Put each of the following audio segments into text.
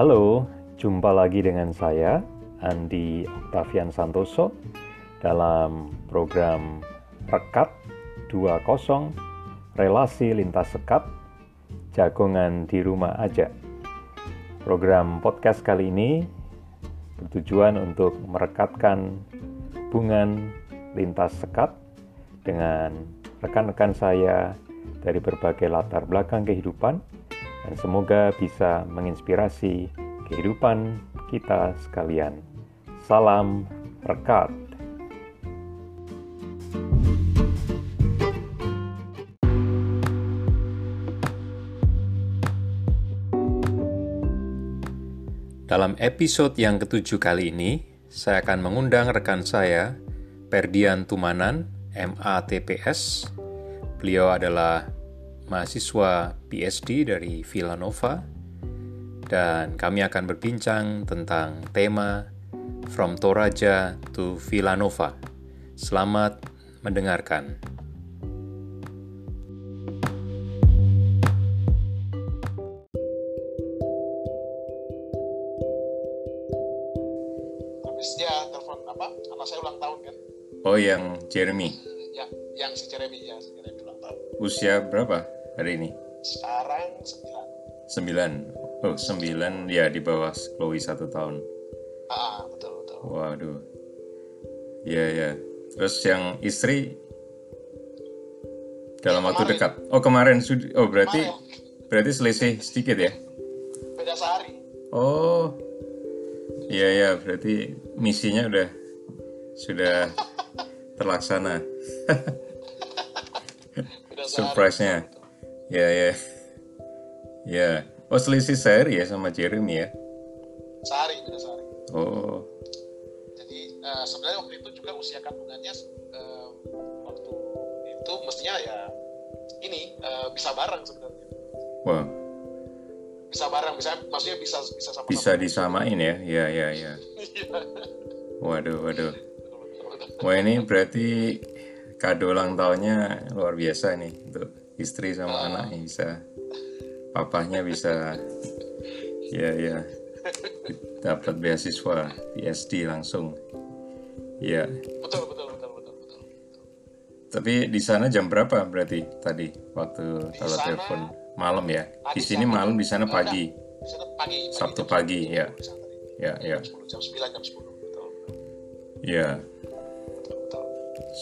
Halo, jumpa lagi dengan saya Andi Octavian Santoso dalam program Rekat 20 Relasi Lintas Sekat Jagongan di Rumah Aja. Program podcast kali ini bertujuan untuk merekatkan hubungan lintas sekat dengan rekan-rekan saya dari berbagai latar belakang kehidupan dan semoga bisa menginspirasi kehidupan kita sekalian. Salam rekat. Dalam episode yang ketujuh kali ini, saya akan mengundang rekan saya, Perdian Tumanan, MATPS. Beliau adalah mahasiswa PhD dari Villanova, dan kami akan berbincang tentang tema From Toraja to Villanova. Selamat mendengarkan. Oh, yang Jeremy. Ya, yang si Jeremy ya, si Jeremy ulang tahun. Usia berapa hari ini? Sekarang sembilan. Sembilan. Oh, sembilan ya di bawah Chloe satu tahun. Ah, betul betul. Waduh. Iya ya. Terus yang istri dalam ya, waktu kemarin. dekat. Oh kemarin sudah. Oh berarti kemarin. berarti selisih sedikit ya? Beda sehari. Oh. Iya ya. Berarti misinya udah sudah terlaksana. Surprise-nya. Ya, ya. Ya. Oh, selisih sehari ya sama Jeremy ya? Sehari, beda sehari. Oh. Jadi, uh, sebenarnya waktu itu juga usia kandungannya uh, waktu itu mestinya ya ini uh, bisa bareng sebenarnya. Wah. Bisa bareng, bisa maksudnya bisa bisa sama. Bisa disamain ya? Ya, ya, ya. waduh, waduh. Wah ini berarti kado ulang tahunnya luar biasa nih untuk istri sama uh. anaknya bisa papahnya bisa. Ya ya. Dapat beasiswa PhD langsung. Ya. Betul betul betul betul betul, tapi di sana jam berapa berarti tadi waktu kalau telepon? Malam ya? Di sini malam di sana pagi. di sana pagi, Sabtu pagi, ya. ya ya. Jam 9 jam 10 betul, ya.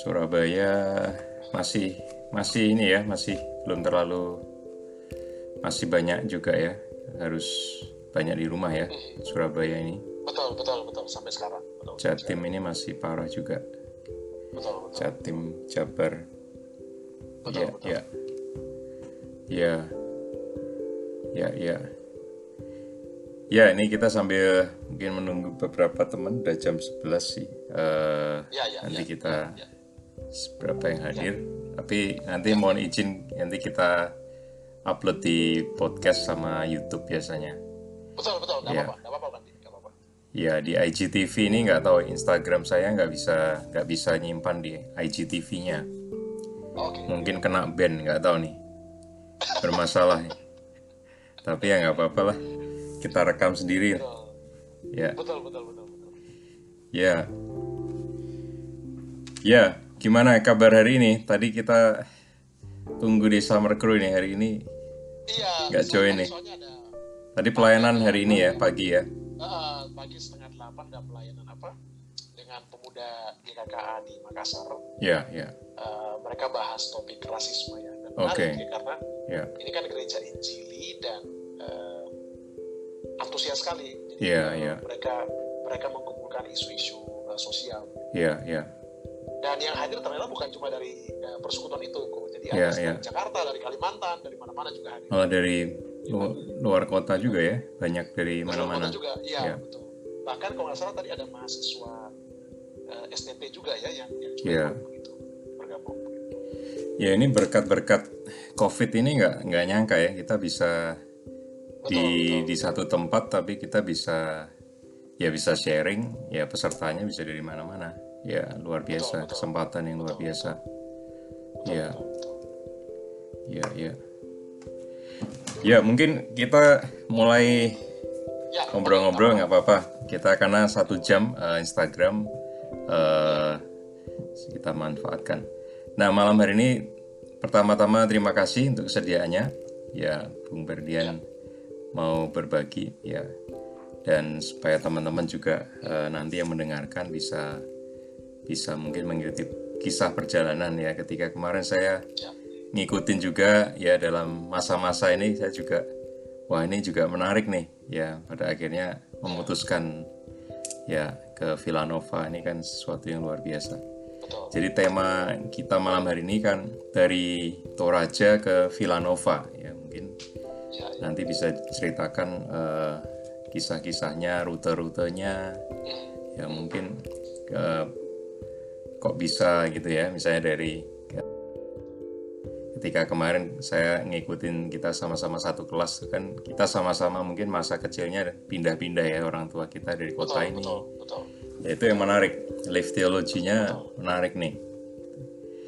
Surabaya masih masih ini ya masih belum terlalu masih banyak juga ya harus banyak di rumah ya Surabaya ini. Betul betul betul sampai sekarang. Betul, Jatim ini masih parah juga. Betul, betul. Jatim Jabar. Betul, ya betul. ya. Ya. Ya ya. Ya ini kita sambil mungkin menunggu beberapa teman udah jam 11 sih. Uh, ya, ya, nanti ya, kita ya, ya berapa yang hadir. Ya. Tapi nanti mohon izin nanti kita upload di podcast sama YouTube biasanya. Betul betul, nggak ya. apa-apa, nggak apa-apa nanti, nggak apa-apa. Ya di IGTV ini nggak tahu Instagram saya nggak bisa nggak bisa nyimpan di IGTV-nya. Okay. Mungkin kena ban nggak tahu nih bermasalah. Tapi ya nggak apa-apa lah, kita rekam sendiri. Betul. Ya. Betul betul betul betul. Ya. Ya, Gimana kabar hari ini? Tadi kita tunggu di Summer Crew ini hari ini. Iya. Gak join nih. Ada, Tadi pelayanan hari ini ya pagi ya. Uh, pagi setengah delapan ada pelayanan apa dengan pemuda di KKA di Makassar. Iya iya. Uh, mereka bahas topik rasisme ya. Oke. Okay. Ya, karena yeah. ini kan gereja Injili dan uh, antusias sekali. Iya iya. Mereka mereka mengumpulkan isu-isu uh, sosial. Iya iya dan yang hadir ternyata bukan cuma dari uh, persekutuan itu kok jadi yeah, ada yeah. dari Jakarta dari Kalimantan dari mana-mana juga hadir. Oh dari lu luar kota juga ya? Banyak dari mana-mana. juga. Iya yeah. betul. Bahkan kalau nggak salah tadi ada mahasiswa uh, eh, STP juga ya yang yang yeah. begitu bergabung ya ini berkat-berkat COVID ini nggak nggak nyangka ya kita bisa betul, di betul. di satu tempat tapi kita bisa ya bisa sharing ya pesertanya bisa dari mana-mana ya luar biasa. Betul, kesempatan yang luar biasa. betul, ya. Betul, ya ya. Ya mungkin kita mulai Ya, ngobrol-ngobrol nggak apa-apa. Kita karena satu jam eh, Instagram eh, kita manfaatkan. Nah malam hari ini pertama-tama terima kasih untuk kesediaannya. Ya, Bung Berdian mau berbagi ya. Dan supaya teman-teman juga eh, nanti yang mendengarkan bisa bisa mungkin mengikuti kisah perjalanan ya. Ketika kemarin saya Ya. ngikutin juga ya dalam masa-masa ini saya juga wah ini juga menarik nih. Ya pada akhirnya memutuskan ya ke Villanova. Ini kan sesuatu yang luar biasa. Jadi tema kita malam hari ini kan dari Toraja ke Villanova. Ya mungkin Ya, ya. nanti bisa ceritakan eh, kisah-kisahnya, rute-rutenya, ya mungkin eh, kok bisa gitu ya, misalnya dari ketika kemarin saya ngikutin kita sama-sama satu kelas kan kita sama-sama mungkin masa kecilnya pindah-pindah ya orang tua kita dari kota Betul, ini, betul, betul, ya itu yang menarik, life theology-nya menarik nih.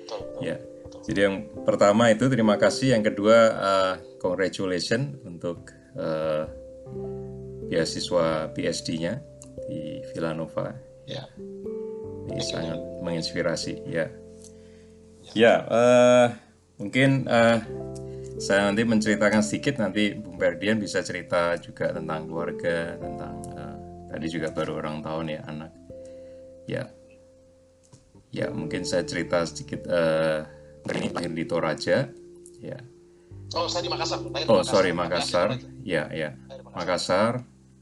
betul, betul. Ya, jadi yang pertama itu terima kasih, yang kedua uh, congratulations untuk uh, beasiswa PhD-nya di Villanova. Ya. Ini sangat menginspirasi, ya. Ya, eh, mungkin eh, saya nanti menceritakan sedikit, nanti Bung Berdian bisa cerita juga tentang keluarga, tentang eh, tadi juga baru orang tahun ya anak. Ya, ya mungkin saya cerita sedikit. Eh, ini lahir di Toraja, ya. Oh, saya di Makassar. Lahir Oh sorry Makassar, ya ya Makassar. Makassar.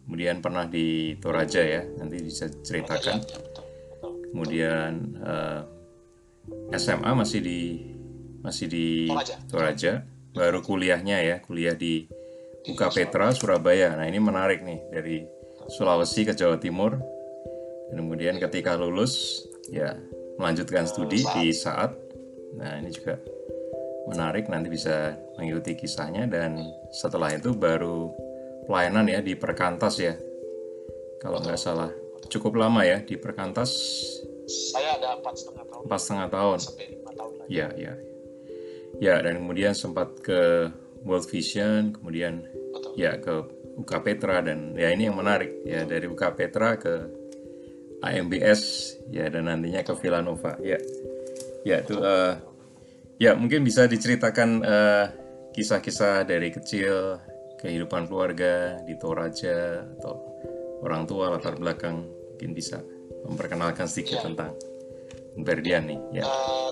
Kemudian pernah di Toraja ya, nanti bisa ceritakan. ya. Kemudian eh, SMA masih di masih di Toraja. Toraja. Baru kuliahnya ya, kuliah di UK Petra Surabaya. Nah, ini menarik nih dari Sulawesi ke Jawa Timur. Dan kemudian ketika lulus ya melanjutkan studi di saat. Nah, ini juga menarik nanti bisa mengikuti kisahnya dan setelah itu baru pelayanan ya di Perkantas ya. Kalau nggak salah cukup lama ya di Perkantas Saya ada empat setengah tahun empat setengah tahun. sampai lima tahun lagi. Ya, ya. Ya, dan kemudian sempat ke World Vision, kemudian Betul. ya ke UK Petra dan ya ini yang menarik ya dari UK Petra ke AMBS ya dan nantinya ke Villanova. Ya. Ya, itu eh, ya mungkin bisa diceritakan eh, kisah-kisah dari kecil kehidupan keluarga di Toraja atau orang tua latar belakang mungkin bisa memperkenalkan sedikit Ya. tentang Berdian nih. Ya. Eh,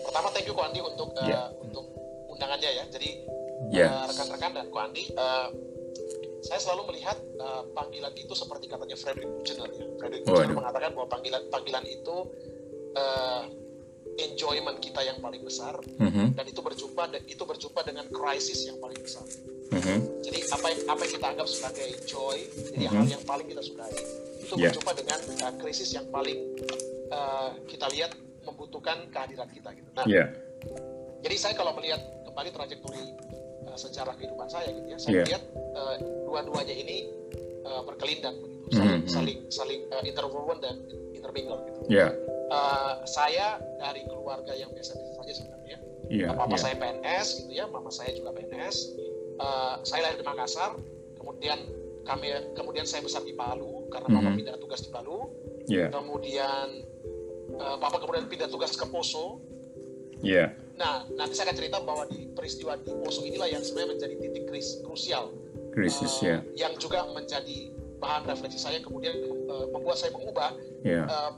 pertama thank you Ko Andi untuk eh, Ya. untuk undangannya ya. Jadi Ya. eh, rekan-rekan dan Ko Andi, eh, saya selalu melihat eh, panggilan itu seperti katanya Frederick Buechner ya. Frederick Buechner Waduh. mengatakan bahwa panggilan panggilan itu eh, enjoyment kita yang paling besar Mhm, dan itu berjumpa itu berjumpa dengan krisis yang paling besar. mhm. Jadi apa yang apa yang kita anggap sebagai joy, jadi Mhm. hal yang paling kita sukai, itu Ya. berjumpa dengan uh, krisis yang paling uh, kita lihat membutuhkan kehadiran kita gitu. Nah, Ya, jadi saya kalau melihat kembali trajektori uh, sejarah kehidupan saya gitu ya, saya Ya. lihat uh, dua-duanya ini uh, berkelindan begitu, Mhm, saling mhm. saling saling uh, interwoven dan intermingle gitu. ya, Uh, saya dari keluarga yang biasa-biasa saja sebenarnya. iya, Papa iya. saya PNS gitu ya, mama saya juga PNS. Eh, saya lahir di Makassar, kemudian kami kemudian saya besar di Palu karena papa Mhm. pindah tugas di Palu. Iya, Kemudian eh, papa kemudian pindah tugas ke Poso. iya, Nah, nanti saya akan cerita bahwa di peristiwa di Poso inilah yang sebenarnya menjadi titik kris, krusial krisis eh, ya, yang juga menjadi bahan refleksi saya kemudian eh, membuat saya mengubah ya, eh,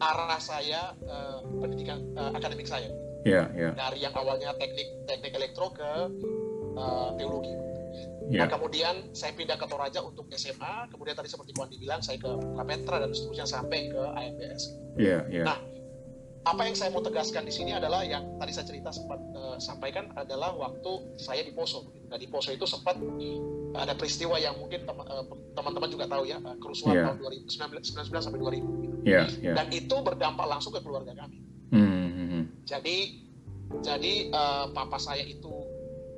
arah saya eh, pendidikan eh, akademik saya ya, ya, dari yang awalnya teknik teknik elektro ke uh, teologi. Ya, Nah, kemudian saya pindah ke Toraja untuk SMA, kemudian tadi seperti Kuan dibilang saya ke Kapetra dan seterusnya sampai ke AMBS. ya, ya, Nah, apa yang saya mau tegaskan di sini adalah yang tadi saya cerita sempat uh, sampaikan adalah waktu saya di Poso. Nah, di Poso itu sempat ada peristiwa yang mungkin uh, teman-teman juga tahu ya, uh, kerusuhan Iya. tahun 2019 sampai 2000 gitu. ya, ya. Dan itu berdampak langsung ke keluarga kami. Hmm, hmm. Jadi jadi eh, papa saya itu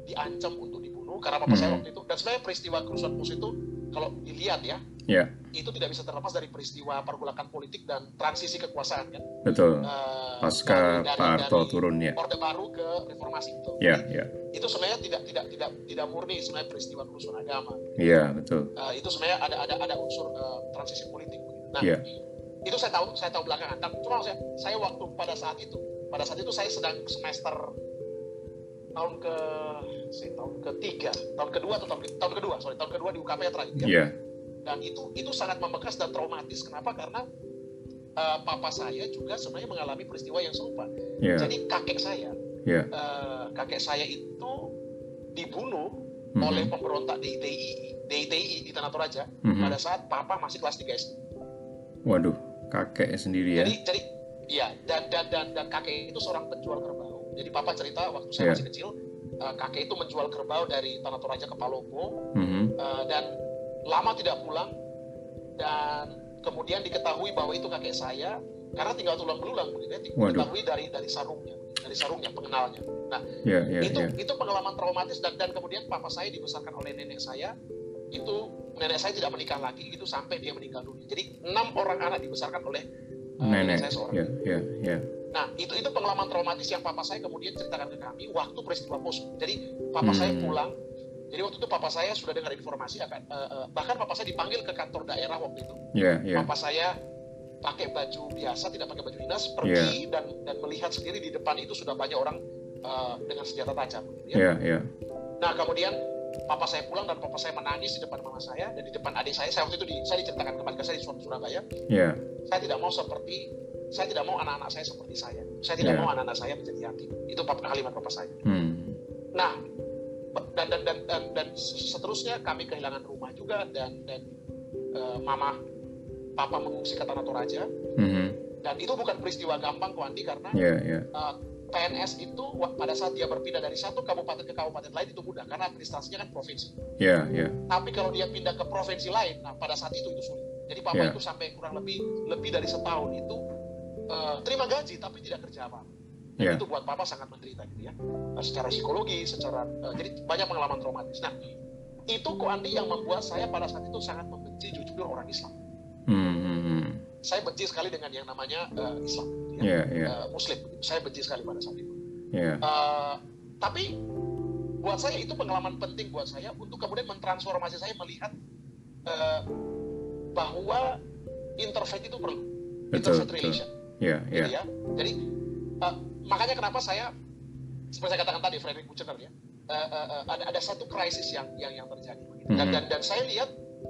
diancam untuk karena papa saya Hmm. waktu itu dan sebenarnya peristiwa kerusuhan Poso itu kalau dilihat ya, Ya, itu tidak bisa terlepas dari peristiwa pergolakan politik dan transisi kekuasaan kan. betul. Eh, Pasca dari- Pak Harto dari turun ya. Orde Baru ke reformasi itu. Ya, ya. Itu sebenarnya tidak tidak tidak tidak murni sebenarnya peristiwa kerusuhan agama. Iya, betul. Eh, itu sebenarnya ada ada ada unsur eh, transisi politik. Nah, Iya. itu saya tahu saya tahu belakangan. Dan cuma saya saya waktu pada saat itu pada saat itu saya sedang semester tahun ke saya tahun ketiga tahun kedua atau tahun, ke- tahun kedua sorry tahun kedua di UKP ya terakhir ya. Iya, dan itu itu sangat membekas dan traumatis kenapa karena eh, papa saya juga sebenarnya mengalami peristiwa yang serupa iya, jadi kakek saya iya. eh, kakek saya itu dibunuh Mhm. oleh pemberontak DITI DITI di Tanah Toraja Mhm. pada saat papa masih kelas 3 SD Waduh, kakek sendiri ya. jadi jadi iya dan dan dan dan kakek itu seorang penjual kerbau jadi papa cerita waktu saya Iya. masih kecil eh, kakek itu menjual kerbau dari Tanah Toraja ke Palopo Mhm. eh, dan lama tidak pulang dan kemudian diketahui bahwa itu kakek saya karena tinggal tulang belulang begitu diketahui dari dari sarungnya dari sarungnya pengenalnya Iya, iya, itu iya. itu pengalaman traumatis dan dan kemudian papa saya dibesarkan oleh nenek saya itu nenek saya tidak menikah lagi gitu sampai dia meninggal dunia jadi enam orang anak dibesarkan oleh uh, Nenek. saya seorang Iya, iya, iya. Nah itu itu pengalaman traumatis yang papa saya kemudian ceritakan ke kami waktu peristiwa poso jadi papa saya Hmm. pulang jadi waktu itu papa saya sudah dengar informasi akan eh, eh, bahkan papa saya dipanggil ke kantor daerah waktu itu Iya, iya. papa saya pakai baju biasa tidak pakai baju dinas pergi dan dan melihat sendiri di depan itu sudah banyak orang eh, dengan senjata tajam gitu ya. Iya, iya. Nah kemudian papa saya pulang dan papa saya menangis di depan mama saya dan di depan adik saya. Saya waktu itu di, saya diceritakan kembali ke saya di Sur- Surabaya. Iya, Saya tidak mau seperti saya tidak mau anak-anak saya seperti saya. Saya tidak Ya. mau anak-anak saya menjadi yatim. Itu papa kalimat papa saya. hmm. Nah dan dan dan dan, dan seterusnya kami kehilangan rumah juga dan dan eh, mama papa mengungsi ke Tanah Toraja Mhm. dan itu bukan peristiwa gampang kok Andi karena Iya, iya. eh, PNS itu pada saat dia berpindah dari satu kabupaten ke kabupaten lain itu mudah karena administrasinya kan provinsi. Iya, iya. Tapi kalau dia pindah ke provinsi lain, nah pada saat itu itu sulit. Jadi papa Ya. itu sampai kurang lebih lebih dari setahun itu eh, terima gaji tapi tidak kerja apa. Dan Ya. itu buat papa sangat menderita gitu ya. Eh, secara psikologi, secara eh, jadi banyak pengalaman traumatis. Nah itu kok Andi yang membuat saya pada saat itu sangat membenci jujur orang Islam. Hmm, hmm, hmm. Saya benci sekali dengan yang namanya eh, Islam, gitu ya. Iya, iya, Eh, Muslim. Saya benci sekali pada saat itu. iya. Eh, tapi buat saya itu pengalaman penting buat saya untuk kemudian mentransformasi saya melihat eh, bahwa interfaith itu perlu Betul, interfaith betul. relation Iya, iya. gitu ya jadi eh, makanya kenapa saya seperti saya katakan tadi Frederick Buechner ya eh, eh, eh, ada ada satu krisis yang yang yang terjadi begitu. dan Mhm. dan dan saya lihat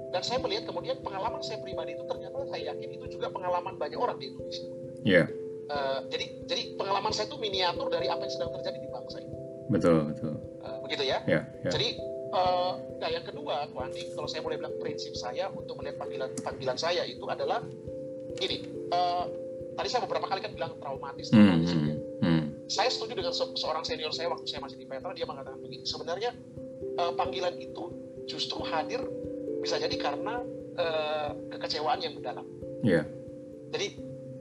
dan saya melihat kemudian pengalaman saya pribadi itu ternyata saya yakin itu juga pengalaman banyak orang di Indonesia Iya, Eh, jadi jadi pengalaman saya itu miniatur dari apa yang sedang terjadi di bangsa ini betul, betul. Eh, begitu ya Iya, iya. Jadi, eh, nah yang kedua, Bu Andi, kalau saya boleh bilang prinsip saya untuk melihat panggilan panggilan saya itu adalah gini. eh, tadi saya beberapa kali kan bilang traumatis, Hmm, traumatis hmm, ya. hmm. Saya setuju dengan se- seorang senior saya waktu saya masih di Petra, dia mengatakan begini. Sebenarnya eh, panggilan itu justru hadir bisa jadi karena eh, kekecewaan yang mendalam. Iya, Jadi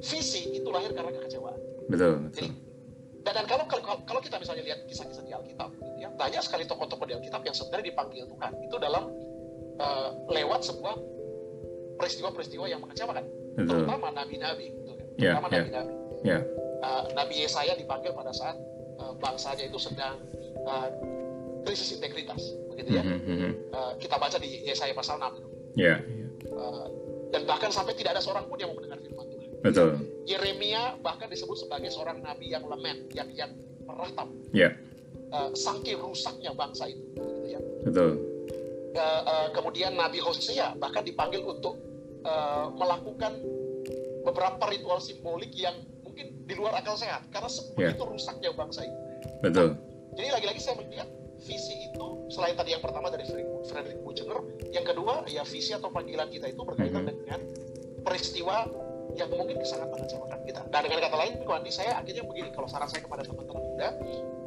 visi itu lahir karena kekecewaan. betul, betul. Jadi dan, dan kalau, kalau kalau kita misalnya lihat kisah-kisah di Alkitab, gitu ya, banyak sekali tokoh-tokoh di Alkitab yang sebenarnya dipanggil Tuhan itu dalam eh, lewat sebuah peristiwa-peristiwa yang mengecewakan, Betul. terutama nabi-nabi, gitu Ya, terutama ya. nabi-nabi. Ya, Eh, Nabi Yesaya dipanggil pada saat eh, bangsanya itu sedang eh, krisis integritas, begitu ya. Mhm, mhm. Eh, kita baca di Yesaya pasal 6 itu. Ya, ya. Eh, dan bahkan sampai tidak ada seorang pun yang mau mendengar firman Tuhan. betul. Yeremia bahkan disebut sebagai seorang nabi yang lemen, yang yang meratap Ya, uh, saking rusaknya bangsa itu. Gitu ya. betul. Uh, uh, kemudian Nabi Hosea bahkan dipanggil untuk uh, melakukan beberapa ritual simbolik yang mungkin di luar akal sehat karena sebegitu rusaknya bangsa itu. Betul. Jadi lagi-lagi saya melihat visi itu selain tadi yang pertama dari Frederick Buechner, yang kedua ya visi atau panggilan kita itu berkaitan Mhm. dengan peristiwa yang mungkin sangat mengecewakan kita. Dan dengan kata lain, Andi, saya akhirnya begini, kalau saran saya kepada teman-teman muda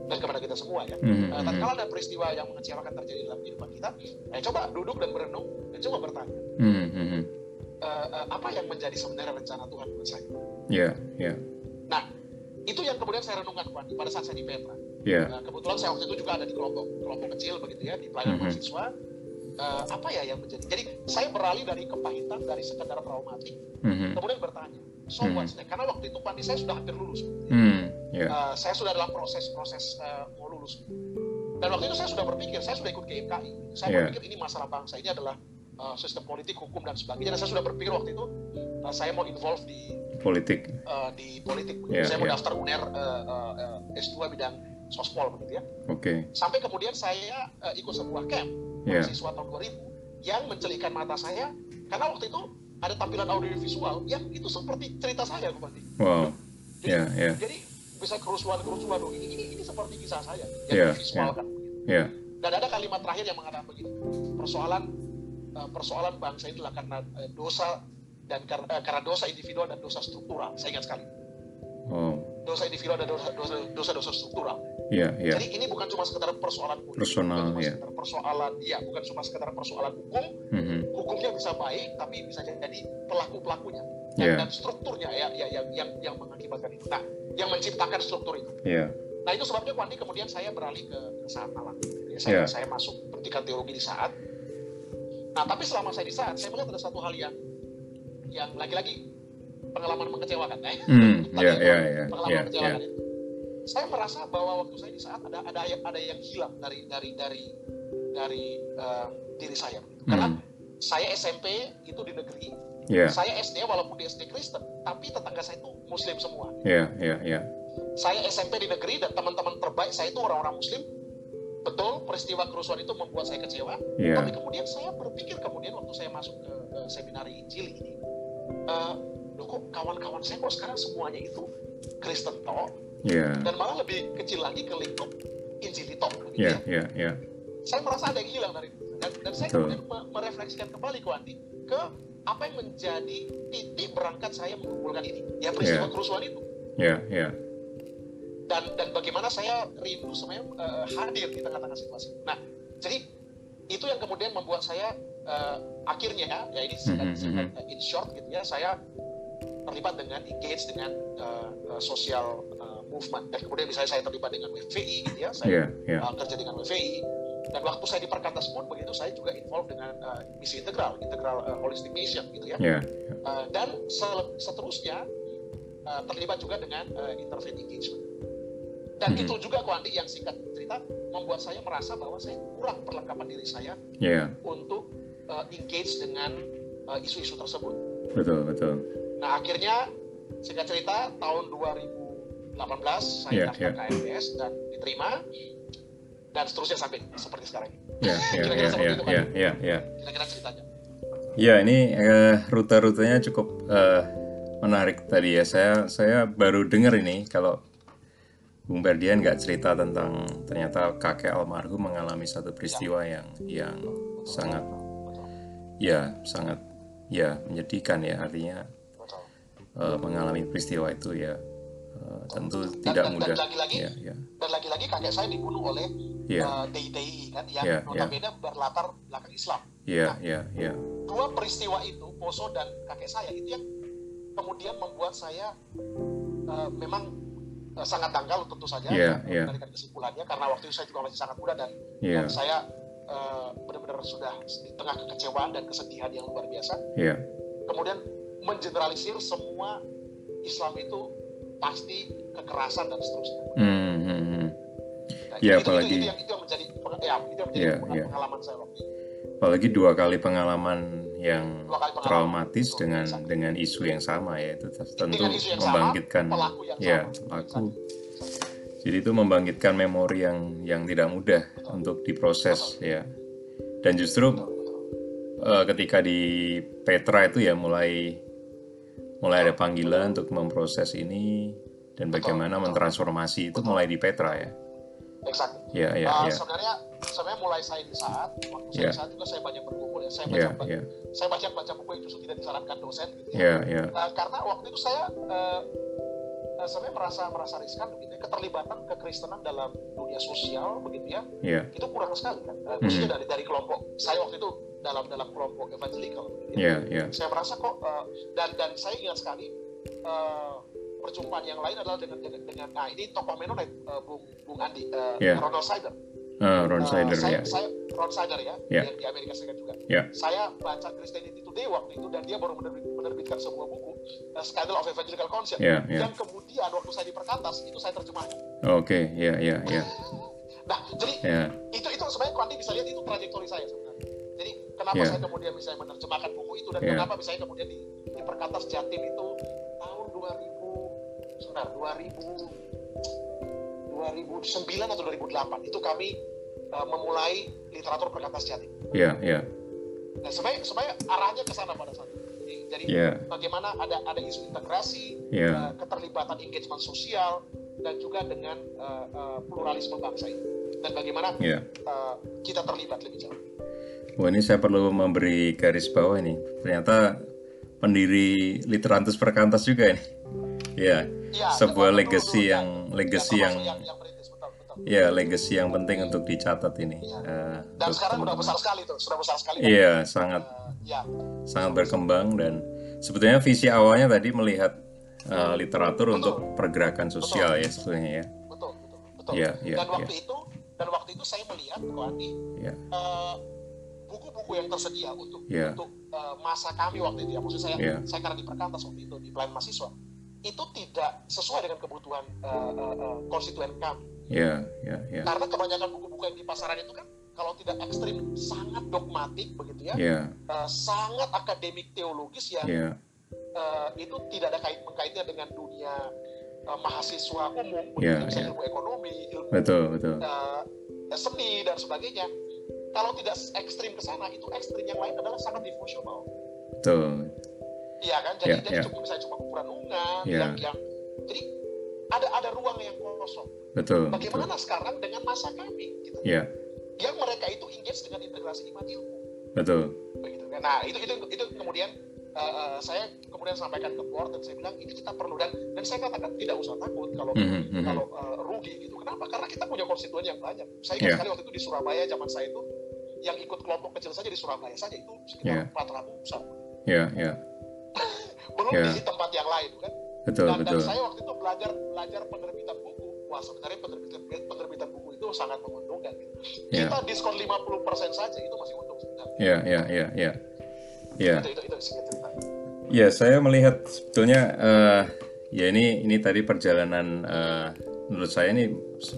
dan kepada kita semua ya, Mhm, Uh, mhm. tatkala ada peristiwa yang mengecewakan terjadi dalam kehidupan kita, eh, coba duduk dan merenung dan coba bertanya, Mhm, mhm. Uh, uh, apa yang menjadi sebenarnya rencana Tuhan buat saya? Ya, ya, Itu yang kemudian saya renungkan Wandi, pada saat saya di Petra. ya. Uh, kebetulan saya waktu itu juga ada di kelompok kelompok kecil begitu ya di pelayanan Mhm. mahasiswa uh, apa ya yang menjadi jadi saya beralih dari kepahitan dari sekadar traumatik Mhm. kemudian bertanya so Hmm. what's next karena waktu itu Pandi saya sudah hampir lulus Hmm, ya. Uh, saya sudah dalam proses proses uh, mau lulus dan waktu itu saya sudah berpikir saya sudah ikut KMKI saya Yeah. berpikir ini masalah bangsa ini adalah uh, sistem politik hukum dan sebagainya dan saya sudah berpikir waktu itu uh, saya mau involve di Politik. uh, di politik Yeah, saya mau yeah. daftar UNER uh, uh, uh, S2 bidang sospol begitu ya Oke. sampai kemudian saya uh, ikut sebuah camp Ya. mahasiswa tahun 2000 yang mencelikkan mata saya karena waktu itu ada tampilan audiovisual yang itu seperti cerita saya Bupati. Wow. Jadi, Ya, ya. jadi bisa kerusuhan-kerusuhan ini, ini ini seperti kisah saya Ya, yang divisualkan. Ya. Dan ada kalimat terakhir yang mengatakan begini, persoalan uh, persoalan bangsa itu adalah karena uh, dosa dan uh, karena dosa individual dan dosa struktural. Saya ingat sekali. Wow. Dosa individual dan dosa dosa, dosa, dosa struktural. Ya, ya. Jadi ini bukan cuma sekedar persoalan politik, Personal, bukan cuma ya. sekedar persoalan, ya bukan cuma sekedar persoalan hukum, Mhm. hukumnya bisa baik tapi bisa jadi pelaku pelakunya dan, Ya. dan strukturnya ya, ya yang yang yang mengakibatkan itu nah yang menciptakan struktur itu Ya. nah itu sebabnya Wandi kemudian saya beralih ke, ke saat malam saya Ya. saya masuk pendidikan teologi di saat nah tapi selama saya di saat saya melihat ada satu hal yang yang lagi-lagi pengalaman mengecewakan eh Hmm, ya, itu ya, ya, pengalaman ya, mengecewakan ya. itu saya merasa bahwa waktu saya di saat ada ada yang ada yang hilang dari dari dari dari eh, diri saya karena Hmm. saya SMP itu di negeri, Ya, saya SD walaupun di SD Kristen, tapi tetangga saya itu Muslim semua. ya, ya, ya. Saya SMP di negeri dan teman-teman terbaik saya itu orang-orang Muslim. Betul, peristiwa kerusuhan itu membuat saya kecewa. Ya. Tapi kemudian saya berpikir kemudian waktu saya masuk ke, ke seminari Injil ini, eh, loh kok kawan-kawan saya kok sekarang semuanya itu Kristen toh, Ya. dan malah lebih kecil lagi ke lingkup Injil toh. gitu Ya, ya. ya, ya. saya merasa ada yang hilang dari itu. dan, dan saya Betul. kemudian me- merefleksikan kembali ke Andi ke apa yang menjadi titik berangkat saya mengumpulkan ini ya peristiwa Yeah. kerusuhan itu Ya, ya. Dan dan bagaimana saya rindu sebenarnya eh, hadir di tengah-tengah situasi. Nah jadi itu yang kemudian membuat saya eh, akhirnya ya ini singkat, singkat, eh, in short gitu ya saya terlibat dengan engage dengan eh, eh, social eh, movement. Dan kemudian misalnya saya terlibat dengan WVI gitu ya saya Ya, ya. uh, kerja dengan WVI dan waktu saya di Perkantas pun begitu saya juga involved dengan uh, misi integral integral uh, holistic mission gitu ya. Ya, Uh, dan se- seterusnya uh, terlibat juga dengan uh, interfaith engagement dan Mhm. itu juga kok Andi yang singkat cerita membuat saya merasa bahwa saya kurang perlengkapan diri saya ya. untuk uh, engage dengan uh, isu-isu tersebut Betul, betul. nah akhirnya singkat cerita tahun 2018 saya Iya, daftar iya. KMPS dan diterima dan seterusnya sampai seperti sekarang ini Ya, ya, ya, ya, ya, kira-kira ceritanya Ya, ini eh, rute-rutenya cukup eh, menarik tadi ya. Saya saya baru dengar ini kalau Bung Berdian nggak cerita tentang ternyata kakek almarhum mengalami satu peristiwa yang yang sangat ya sangat ya menyedihkan ya. Artinya betul. eh, mengalami peristiwa itu ya eh, tentu Dan- tidak dan- dan mudah. lagi-lagi Ya, ya, dan lagi-lagi kakek saya dibunuh oleh ya, uh, DITI kan yang Iya, notabene berlatar belakang Islam. Ya, ya, ya, dua peristiwa itu Poso dan kakek saya itu yang kemudian membuat saya uh, memang uh, sangat dangkal tentu saja ya, iya. menarikan kesimpulannya karena waktu itu saya juga masih sangat muda dan, ya, dan saya uh, benar-benar sudah di tengah kekecewaan dan kesedihan yang luar biasa ya, kemudian mengeneralisir semua Islam itu pasti kekerasan dan seterusnya. Hmm, hmm. Nah, Ya, itu, apalagi- itu, itu yang itu yang menjadi ya, itu yang menjadi Ya, pengalaman, pengalaman saya waktu itu. Apalagi dua kali pengalaman yang traumatis dengan dengan isu yang sama ya itu tentu sama, membangkitkan pelaku yang ya sama. pelaku. Jadi itu membangkitkan memori yang yang tidak mudah Betul. untuk diproses ya. Dan justru Betul, eh, ketika di Petra itu ya mulai mulai ada panggilan untuk memproses ini dan bagaimana mentransformasi itu mulai di Petra ya. Exactly. Ya ya Uh, ya. Sebenarnya sebenarnya mulai saya di saat waktu saya Ya. di saat juga saya banyak berkumpul ya. Saya Ya baca ya saya baca baca buku yang justru tidak disarankan dosen gitu ya ya. Nah, karena waktu itu saya eh, sebenarnya merasa merasa riskan begitu ya keterlibatan kekristenan dalam dunia sosial begitu ya Ya itu kurang sekali kan Hmm. khususnya dari dari kelompok saya waktu itu dalam dalam kelompok evangelical begitu ya ya. ya. saya merasa kok eh, dan dan saya ingat sekali eh, perjumpaan yang lain adalah dengan dengan, dengan nah ini tokoh Mennonite eh, Bung Bung Andi eh, Yeah. Ronald Sider Uh, Ron Uh, Sider saya, ya. saya Ron Sider ya, yang di Amerika Serikat juga. Ya. Saya baca Christianity Today waktu itu dan dia baru menerbit- menerbitkan sebuah buku uh, Scandal of Evangelical Conscience Ya, ya. yang kemudian waktu saya di Perkantas itu saya terjemahkan. Oke, ya, ya, ya, Nah, jadi ya, itu itu sebenarnya Kwandi bisa lihat itu trajektori saya sebenarnya. Jadi kenapa Ya. saya kemudian bisa menerjemahkan buku itu dan Ya. kenapa misalnya kemudian di, di Perkantas Jatim itu tahun 2000 sebentar 2000 2009 atau 2008 itu kami uh, memulai literatur Perkantas Jatim. ya, ya, Nah, sebenarnya sebenarnya arahnya ke sana pada saat itu. Jadi, jadi ya, bagaimana ada ada isu integrasi, ya, uh, keterlibatan engagement sosial dan juga dengan uh, uh, pluralisme bangsa itu. Dan bagaimana ya. uh, kita terlibat lebih jauh. Wah ini saya perlu memberi garis bawah ini. Ternyata pendiri Literantus Perkantas juga ini. Ya, sebuah betul, legacy betul, yang legacy Ya, yang termasuk yang, yang betul, betul. ya legacy yang penting untuk dicatat ini. Iya. Eh, Dan sekarang udah teman-teman. besar sekali tuh, sudah besar sekali. Iya, sangat Uh, ya, sangat berkembang dan sebetulnya visi awalnya tadi melihat eh, literatur untuk pergerakan sosial ya sebetulnya ya. betul, betul, betul. Iya, iya, dan waktu itu, dan waktu itu saya melihat, Ko Andi, Ya, uh, buku-buku yang tersedia untuk Iya. untuk uh, masa kami waktu itu ya maksud saya Iya. saya karena di perkantas waktu itu di pelayan mahasiswa itu tidak sesuai dengan kebutuhan uh, uh, uh, konstituen kami ya, ya, ya, karena kebanyakan buku-buku yang di pasaran itu kan kalau tidak ekstrim sangat dogmatik begitu ya ya, uh, sangat akademik teologis yang ya, uh, itu tidak ada kait mengkaitnya dengan dunia uh, mahasiswa umum begitu Iya, misalnya iya. ilmu ekonomi ilmu betul, betul. uh, seni dan sebagainya. Kalau tidak ekstrim ke sana, itu ekstrim yang lain adalah sangat devosional. Betul. Iya kan? Jadi, Iya, jadi iya. cukup misalnya cuma ukuran ungan Iya. yang, yang jadi ada ada ruang yang kosong. Betul. betul. Bagaimana sekarang dengan masa kami, gitu. Ya, yang mereka itu engage dengan integrasi iman ilmu, betul. begitu kan? Nah itu itu itu kemudian uh, saya kemudian sampaikan ke board dan saya bilang ini kita perlu dan dan saya katakan tidak usah takut kalau Mhm, mhm. kalau uh, rugi gitu. Kenapa? Karena kita punya konstituen yang banyak. Saya ingat Iya. sekali waktu itu di Surabaya zaman saya itu yang ikut kelompok kecil saja di Surabaya saja itu Iya. sekitar 400-an. Ya, ya, Belum Iya. di tempat yang lain kan. betul, dan, betul. dan saya waktu itu belajar belajar penerbitan buku. Wah, sebenarnya penerbitan penerbitan buku itu sangat menguntungkan. Gitu. Iya. Kita diskon 50% saja itu masih untung sebenarnya. Ya, ya, ya, ya. Ya, Itu itu itu sedikit cerita. ya saya melihat sebetulnya eh, ya ini ini tadi perjalanan eh, menurut saya ini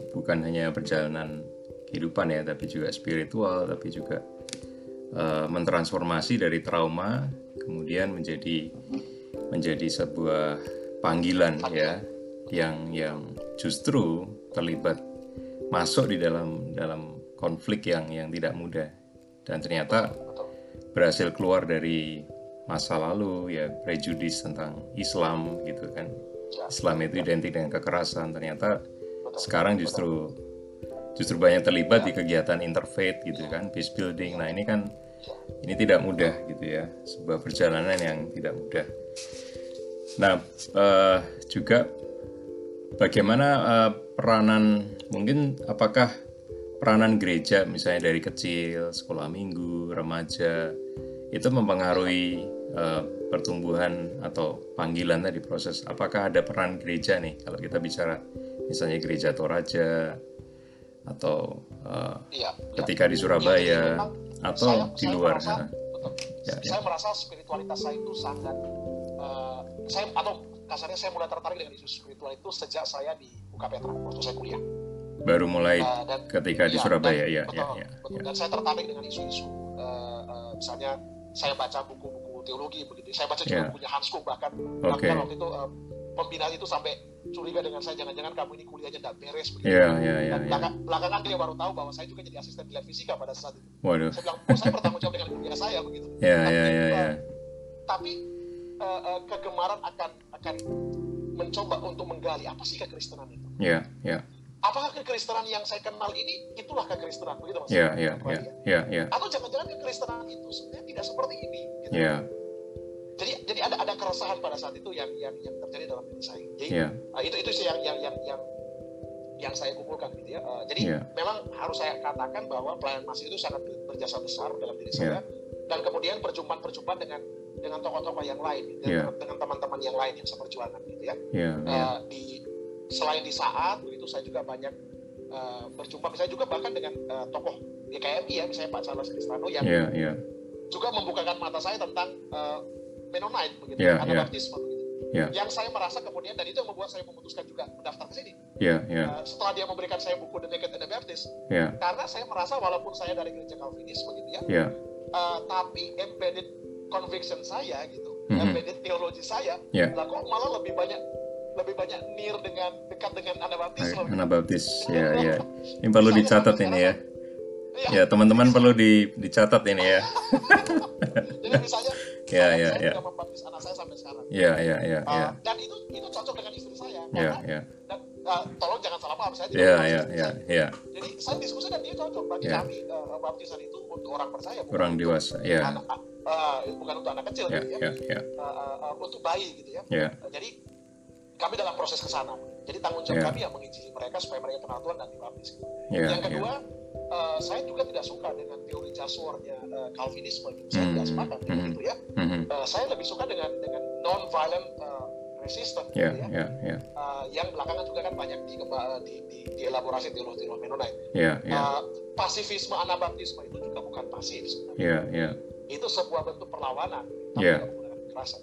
bukan hanya perjalanan kehidupan ya, tapi juga spiritual, tapi juga eh, mentransformasi dari trauma kemudian menjadi menjadi sebuah panggilan ya yang yang justru terlibat masuk di dalam dalam konflik yang yang tidak mudah. Dan ternyata berhasil keluar dari masa lalu ya prejudis tentang Islam gitu kan. Islam itu identik dengan kekerasan. Ternyata sekarang justru justru banyak terlibat di kegiatan interfaith gitu kan peace building. Nah ini kan ini tidak mudah gitu ya sebuah perjalanan yang tidak mudah nah eh, juga bagaimana eh, peranan mungkin apakah peranan gereja misalnya dari kecil sekolah minggu remaja itu mempengaruhi eh, pertumbuhan atau panggilan tadi proses apakah ada peran gereja nih kalau kita bicara misalnya gereja Toraja atau Iya. iya. ketika di Surabaya Memang atau saya, di saya luar merasa, sana. betul. Ya, ya. saya merasa spiritualitas saya itu sangat eh, saya atau kasarnya saya mulai tertarik dengan isu spiritual itu sejak saya di UK Petra waktu saya kuliah baru mulai Eh, dan ketika di iya, Surabaya dan- ya betul, ya ya, betul. ya. dan saya tertarik dengan isu-isu eh, eh, misalnya saya baca buku-buku teologi begitu saya baca juga Ya. bukunya Hans Kung bahkan bahkan waktu itu eh, pembina itu sampai curiga dengan saya jangan-jangan kamu ini kuliahnya tidak beres begitu. Ya ya ya dan ya belakang- belakangan dia baru tahu bahwa saya juga jadi asisten nilai fisika pada saat itu. Waduh. Saya bilang oh saya bertanggung jawab dengan kuliah saya begitu. Ya Tapi, ya eh, ya tapi eh, eh, kegemaran akan akan mencoba untuk menggali apa sih kekristenan itu? Ya ya apakah kekristenan yang saya kenal ini itulah kekristenan begitu mas ya ya ya ya ya atau jangan-jangan kekristenan itu sebenarnya tidak seperti ini gitu. ya keresahan pada saat itu yang yang yang terjadi dalam diri saya jadi ya uh, itu itu sih yang yang yang yang yang saya kumpulkan gitu ya Uh, jadi Iya. memang harus saya katakan bahwa pelayanan masih itu sangat berjasa besar dalam diri Iya. saya dan kemudian perjumpaan-perjumpaan dengan dengan tokoh-tokoh yang lain gitu, Iya. dengan, teman-teman yang lain yang seperjuangan gitu ya ya ya Uh, di selain di saat begitu saya juga banyak uh, berjumpa misalnya juga bahkan dengan uh, tokoh GKMI ya misalnya Pak Charles Kristano yang yeah, yeah. juga membukakan mata saya tentang uh, Mennonite begitu Yeah, ya, yeah. Anabaptisme begitu Yeah. yang saya merasa kemudian dan itu yang membuat saya memutuskan juga mendaftar ke sini Ya, ya, Uh, setelah dia memberikan saya buku The Naked and the Baptist ya, karena saya merasa walaupun saya dari gereja Calvinis begitu ya ya, uh, tapi embedded conviction saya gitu Mhm. embedded teologi saya Ya. lah kok malah lebih banyak lebih banyak near dengan dekat dengan Anabaptisme gitu. Anabaptis, ya, ya. Ini perlu dicatat ini ya. Iya. Ya, teman-teman perlu di, dicatat ini ya. jadi misalnya Ya, saya, ya, saya ya. sudah membaptis anak saya sampai sekarang. Ya, ya, ya, Uh, ya, dan itu itu cocok dengan istri saya ya, karena ya, dan, uh, tolong jangan salah paham saya tidak ya, membaptis ya, istri ya, saya. ya. jadi saya diskusi dan dia cocok. Bagi Ya. kami uh, baptisan itu untuk orang percaya bukan Orang dewasa, ya, anak, uh, bukan untuk anak kecil ya, gitu ya, ya, ya, Uh, uh, uh, untuk bayi gitu ya. Ya, Uh, jadi kami dalam proses ke sana. Jadi tanggung jawab Ya. kami yang menginjili mereka supaya mereka kenal Tuhan dan dibaptis. Ya, yang ya, kedua uh, saya juga tidak suka dengan teori Jasuarnya uh, Calvinisme gitu. saya Hmm, tidak sepakat dengan hmm. itu ya. Uh, saya lebih suka dengan dengan non violent uh, resistance ya, gitu ya ya, ya, Uh, yang belakangan juga kan banyak di, di, di, dielaborasi teologi-teologi Mennonite. ya, ya, Uh, pasifisme anabaptisme itu juga bukan pasif sebenarnya. ya, ya, Itu sebuah bentuk perlawanan, tapi tidak menggunakan kekerasan.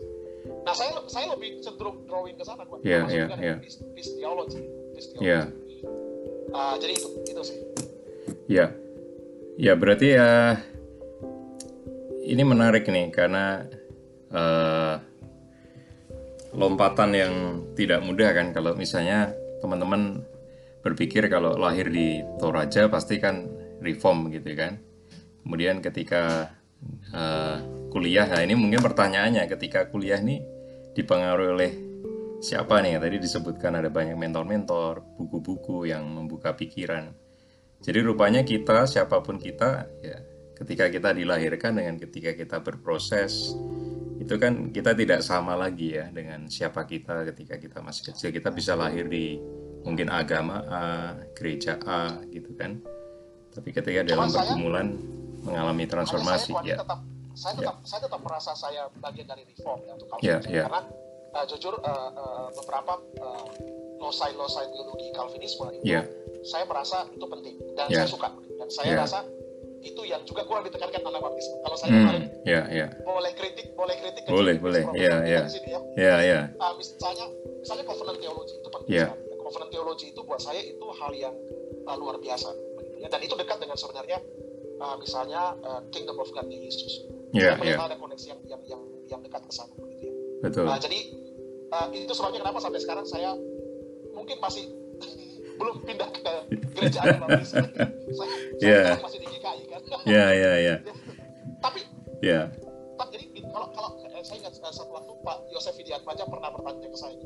Nah, saya saya lebih cenderung drawing ke sana, Gua. Ya, Termasuk ya, juga dengan peace, peace theology. Peace theology. Uh, jadi itu, itu sih. Ya, ya berarti ya ini menarik nih karena eh, lompatan yang tidak mudah kan kalau misalnya teman-teman berpikir kalau lahir di Toraja pasti kan reform gitu kan. Kemudian ketika eh, kuliah, nah ini mungkin pertanyaannya ketika kuliah nih dipengaruhi oleh siapa nih? Tadi disebutkan ada banyak mentor-mentor, buku-buku yang membuka pikiran. Jadi rupanya kita, siapa pun kita, ya ketika kita dilahirkan dengan ketika kita berproses, itu kan kita tidak sama lagi ya dengan siapa kita ketika kita masih kecil. Kita bisa lahir di mungkin agama A, gereja A gitu kan. Tapi ketika dalam saya- pergumulan mengalami transformasi, saya, Tuhan, ya, tetap, saya tetap, saya tetap merasa saya bagian dari reform ya untuk Ya, ya. karena uh, jujur uh, uh, beberapa uh, losai-losai teologi Calvinisme itu ya, saya merasa itu penting dan Ya. saya suka dan saya Ya. rasa itu yang juga kurang ditekankan Anabaptisme. Kalau saya hmm, kemarin ya, ya, boleh kritik, boleh kritik ke Boleh, boleh. Ya, kita ya. di ya. ya, ya, Ah, misalnya, misalnya covenant theology itu penting Ya. sekali. Covenant theology itu buat saya itu hal yang ah, luar biasa. Dan itu dekat dengan sebenarnya ah, misalnya ah, Kingdom of God-nya Yesus. ya, saya melihat ya, ada koneksi yang yang yang, yang dekat ke sana begitu ya. betul, Nah, jadi uh, itu sebabnya kenapa sampai sekarang saya mungkin masih belum pindah ke gereja Anabaptis. saya saya Yeah. sekarang masih di GKI kan. ya, ya, ya, Tapi ya, Pak, jadi kalau kalau eh, saya ingat eh, satu waktu Pak Yosef Widiatmaja pernah bertanya ke saya.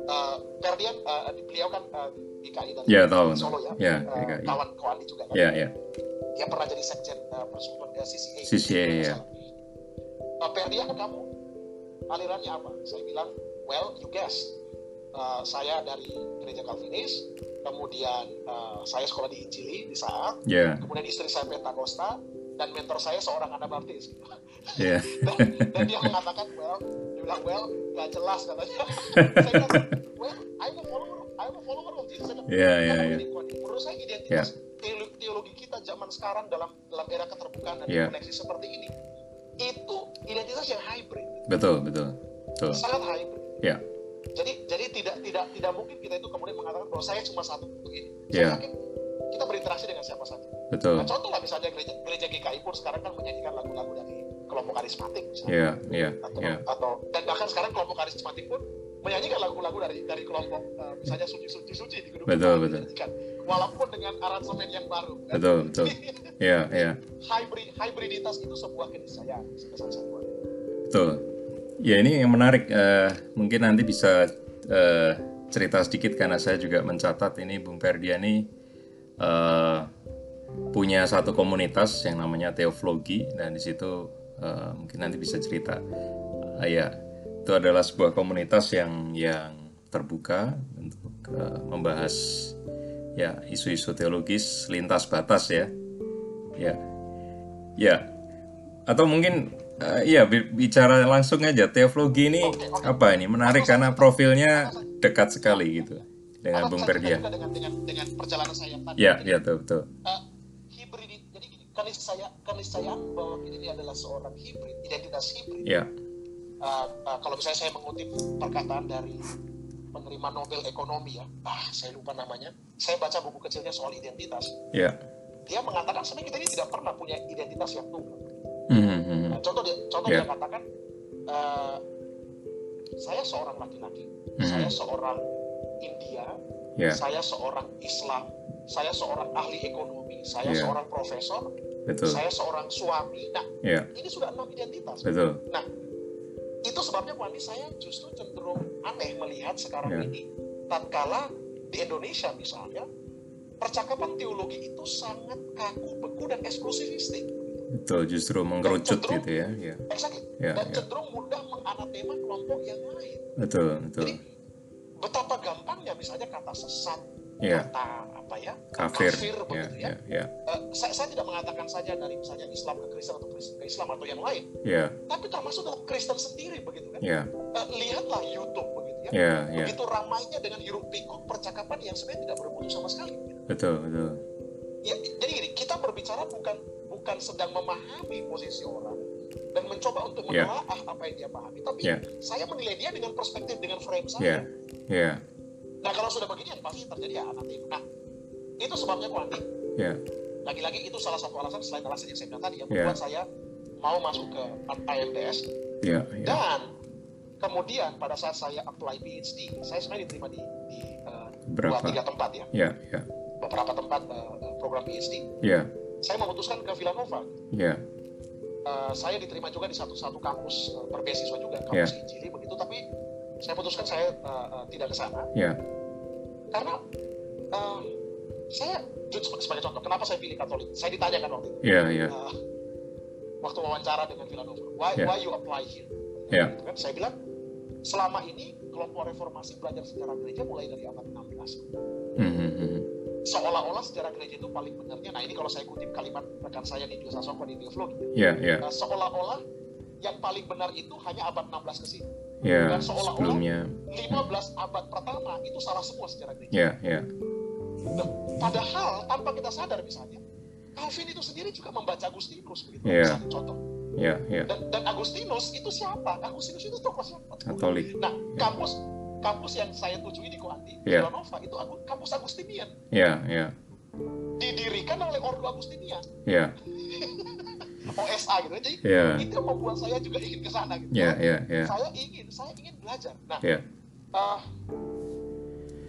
Uh, Ferdian, uh, beliau kan uh, GKI dari Ya, tahu, Solo ya, Ya, Uh, GKI. kawan Koandi juga kan. ya, ya, Dia pernah jadi sekjen uh, persekutuan uh, CCA. CCA, ya. salah. Uh, Ferdian, kamu alirannya apa? Saya bilang, well, you guess. Uh, saya dari gereja Calvinis, kemudian uh, saya sekolah di Injili di saat, ya, kemudian istri saya Pentakosta, dan mentor saya seorang Anabaptis. ya, dan, dan dia mengatakan well dia bilang well nggak jelas katanya. Saya bilang well I'm a follower I'm a follower of Jesus ya, "Kamu ya. ini, Koni." menurut saya identitas teolo- teologi kita zaman sekarang dalam dalam era keterbukaan dan Ya. koneksi seperti ini itu identitas yang hybrid. Betul, betul, betul, sangat hybrid. Ya, jadi jadi tidak tidak tidak mungkin kita itu kemudian mengatakan bahwa saya cuma satu begini Ya. saya yakin kita berinteraksi dengan siapa saja betul, nah, contoh lah misalnya gereja gereja GKI pun sekarang kan menyanyikan lagu-lagu dari kelompok karismatik misalnya ya, ya, atau, ya, atau dan bahkan sekarang kelompok karismatik pun menyanyikan lagu-lagu dari dari kelompok eh, misalnya suci suci suci di gedung Betul, betul. walaupun dengan aransemen yang baru kan? betul, betul, ya, ya. hybrid hybriditas itu sebuah keniscayaan kesatuan Betul. Ya ini yang menarik. eh, mungkin nanti bisa eh, cerita sedikit karena saya juga mencatat ini Bung Ferdiani eh, punya satu komunitas yang namanya Teoflogi dan di situ eh, mungkin nanti bisa cerita. Eh, ya itu adalah sebuah komunitas yang yang terbuka untuk eh, membahas ya isu-isu teologis lintas batas ya. Ya. Ya, atau mungkin eh, iya bi- bicara langsung aja teologi ini Oke, oke. apa ini menarik karena profilnya dekat sekali gitu dengan Bung saya Perdia. dengan dengan dengan perjalanan saya tadi. Ya, ya betul betul. uh, hibrid jadi keniscaya keniscayaan bahwa ini adalah seorang hibrid, identitas hibrid. Ya, Uh, uh, kalau misalnya saya mengutip perkataan dari penerima Nobel ekonomi ya, ah saya lupa namanya. Saya baca buku kecilnya soal identitas. ya. Dia mengatakan sebenarnya kita ini tidak pernah punya identitas yang tunggal. Mhm, mhm. Contoh dia, contoh Ya. dia katakan, uh, saya seorang laki-laki, Mhm. saya seorang India, Ya, saya seorang Islam, saya seorang ahli ekonomi, saya Ya. seorang profesor, betul. saya seorang suami. Nah, Ya, ini sudah enam identitas. betul. Nah, itu sebabnya Bu Andi saya justru cenderung aneh melihat sekarang Ya. ini, tatkala di Indonesia misalnya, percakapan teologi itu sangat kaku, beku, dan eksklusifistik. Betul, justru mengerucut cenderung- gitu ya. Ya, Exactly. ya, dan ya. cenderung mudah menganatema kelompok yang lain. Betul, betul. Jadi betapa gampangnya misalnya kata sesat, Ya, kata apa ya, kafir. kafir Ya, begitu ya. ya, ya. Eh, saya, saya tidak mengatakan saja dari misalnya Islam ke Kristen atau Kristen ke Islam atau yang lain, Ya, tapi termasuk dalam Kristen sendiri begitu kan. ya, Eh, lihatlah YouTube begitu ya. ya, ya. Begitu ramainya dengan hiruk pikuk percakapan yang sebenarnya tidak bermutu sama sekali. gitu. Betul, betul. Ya, jadi gini, kita berbicara bukan bukan sedang memahami posisi orang dan mencoba untuk Ya. menelaah apa yang dia pahami, tapi Ya. saya menilai dia dengan perspektif dengan frame saya. Ya, ya, Nah kalau sudah begini yang pasti terjadi ya anatema. Nah itu sebabnya Andi, ya. lagi-lagi itu salah satu alasan selain alasan yang saya bilang tadi yang Ya. membuat saya mau masuk ke IMDS Ya, ya. dan kemudian pada saat saya apply PhD, saya sebenarnya diterima di, di uh, dua tiga tempat ya, Ya, ya, beberapa tempat uh, uh, program PhD. ya, Saya memutuskan ke Villanova. ya. Uh, saya diterima juga di satu-satu kampus uh, berbeasiswa juga, kampus Injili begitu, tapi saya putuskan saya uh, uh, tidak ke sana Ya, karena uh, saya sebagai contoh, kenapa saya pilih Katolik? Saya ditanyakan waktu itu. ya, ya, uh, waktu wawancara dengan Villanova, why, Ya. why you apply here? ya. Gitu kan? Saya bilang selama ini kelompok reformasi belajar sejarah gereja mulai dari abad 16. Mhm, mhm. Seolah-olah sejarah gereja itu paling benarnya. Nah ini kalau saya kutip kalimat rekan saya di Dio Sasongko di Dioflogi, Ya, ya, uh, seolah-olah yang paling benar itu hanya abad 16 ke sini. ya. Dan seolah-olah- Sebelumnya. 15 abad pertama itu salah semua sejarah gereja. Ya, ya, Nah, padahal tanpa kita sadar misalnya, Calvin itu sendiri juga membaca Agustinus begitu. Iya. Misalnya contoh. ya, ya. Dan, dan Agustinus itu siapa? Agustinus itu tokoh siapa? Katolik. Nah, kampus kampus yang saya tuju ini Koanti, Iya. Villanova itu kampus Agustinian, Ya, ya, didirikan oleh Ordo Agustinian, ya, OSA gitu. Jadi ya, itu yang membuat saya juga ingin ke sana gitu. ya, ya, ya, Saya ingin, saya ingin belajar. Nah, ya. eh,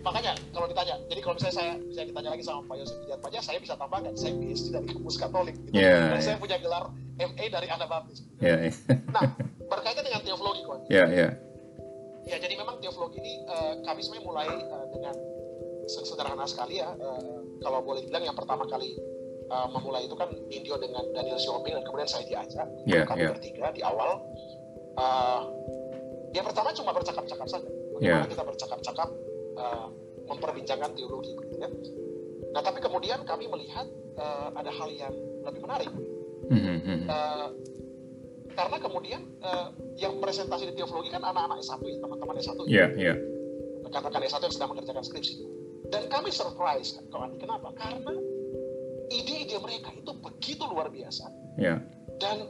makanya kalau ditanya, jadi kalau misalnya saya bisa ditanya lagi sama Pak Yosef Hidayat Paja, saya bisa tambahkan saya PhD dari kampus Katolik, gitu. Iya, dan iya. saya punya gelar MA dari Anabaptis. Ya, ya, Nah, berkaitan dengan teologi, Koanti. ya, ya, Ya, jadi memang teologi ini eh, kami sebenarnya mulai eh, dengan se- sederhana sekali ya. eh, kalau boleh dibilang yang pertama kali eh, memulai itu kan Indio dengan Daniel Xiaoping dan kemudian saya diajak. Iya, kami iya. bertiga di awal. eh, yang pertama cuma bercakap-cakap saja. Bagaimana Iya. kita bercakap-cakap eh, memperbincangkan teologi gitu ya. Nah, tapi kemudian kami melihat eh, ada hal yang lebih menarik. Mhm, mhm. Eh, karena kemudian eh, yang presentasi di teologi kan anak-anak S1 ya, teman-teman S1 ya, ya, rekan-rekan S1 yang sedang mengerjakan skripsi. Dan kami surprise, kawan. Kenapa? Karena ide-ide mereka itu begitu luar biasa. ya, Dan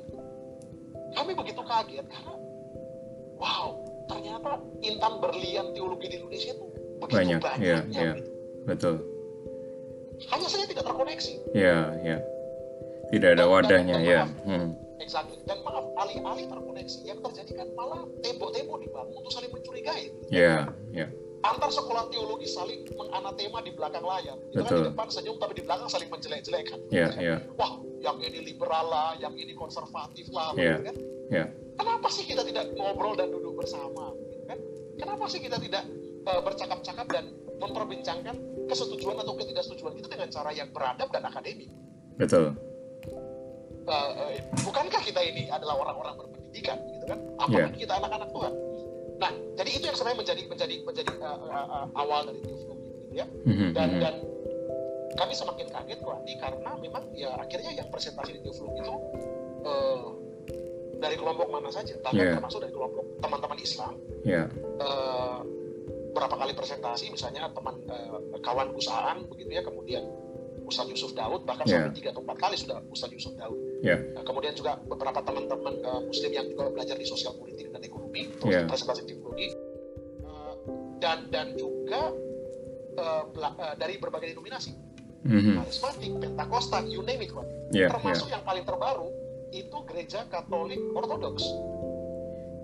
kami begitu kaget karena, wow, ternyata intan berlian teologi di Indonesia itu begitu Banyak, banyaknya. iya, iya. begitu. betul. Hanya saja tidak terkoneksi. Ya, ya. Tidak ada wadahnya, ya. Hmm. Exactly. Dan maaf, alih-alih terkoneksi, yang terjadi kan malah tembok-tembok dibangun untuk saling mencurigai. Ya, ya, Antar sekolah teologi saling menganatema di belakang layar. Itu kan di depan senyum, tapi di belakang saling menjelek-jelekan. ya, ya, wah yang ini liberal lah, yang ini konservatif lah, Iya. kan? ya, Kenapa sih kita tidak ngobrol dan duduk bersama, gitu kan? Kenapa sih kita tidak eh, bercakap-cakap dan memperbincangkan kesetujuan atau ketidaksetujuan kita dengan cara yang beradab dan akademik? betul. Eh, bukankah kita ini adalah orang-orang berpendidikan, gitu kan? Apalagi kita anak-anak Tuhan. Nah, jadi itu yang sebenarnya menjadi menjadi menjadi eh, eh, awal dari teologi, gitu ya. Mhm, dan mhm. dan kami semakin kaget kok Andi karena memang ya akhirnya yang presentasi di Develop itu eh, dari kelompok mana saja bahkan Yeah. termasuk dari kelompok teman-teman Islam Ya, eh, beberapa kali presentasi misalnya teman uh, kawan Kusaan begitu ya kemudian Ustaz Yusuf Daud bahkan yeah. sampai tiga atau empat kali sudah Ustaz Yusuf Daud. Yeah. Nah, kemudian juga beberapa teman-teman uh, Muslim yang juga belajar di sosial politik dan ekonomi terus yeah. presentasi teknologi uh, dan dan juga uh, uh, dari berbagai denominasi mm-hmm. karismatik, Pentakosta, you name it, Yeah, termasuk yeah. yang paling terbaru itu gereja Katolik Ortodoks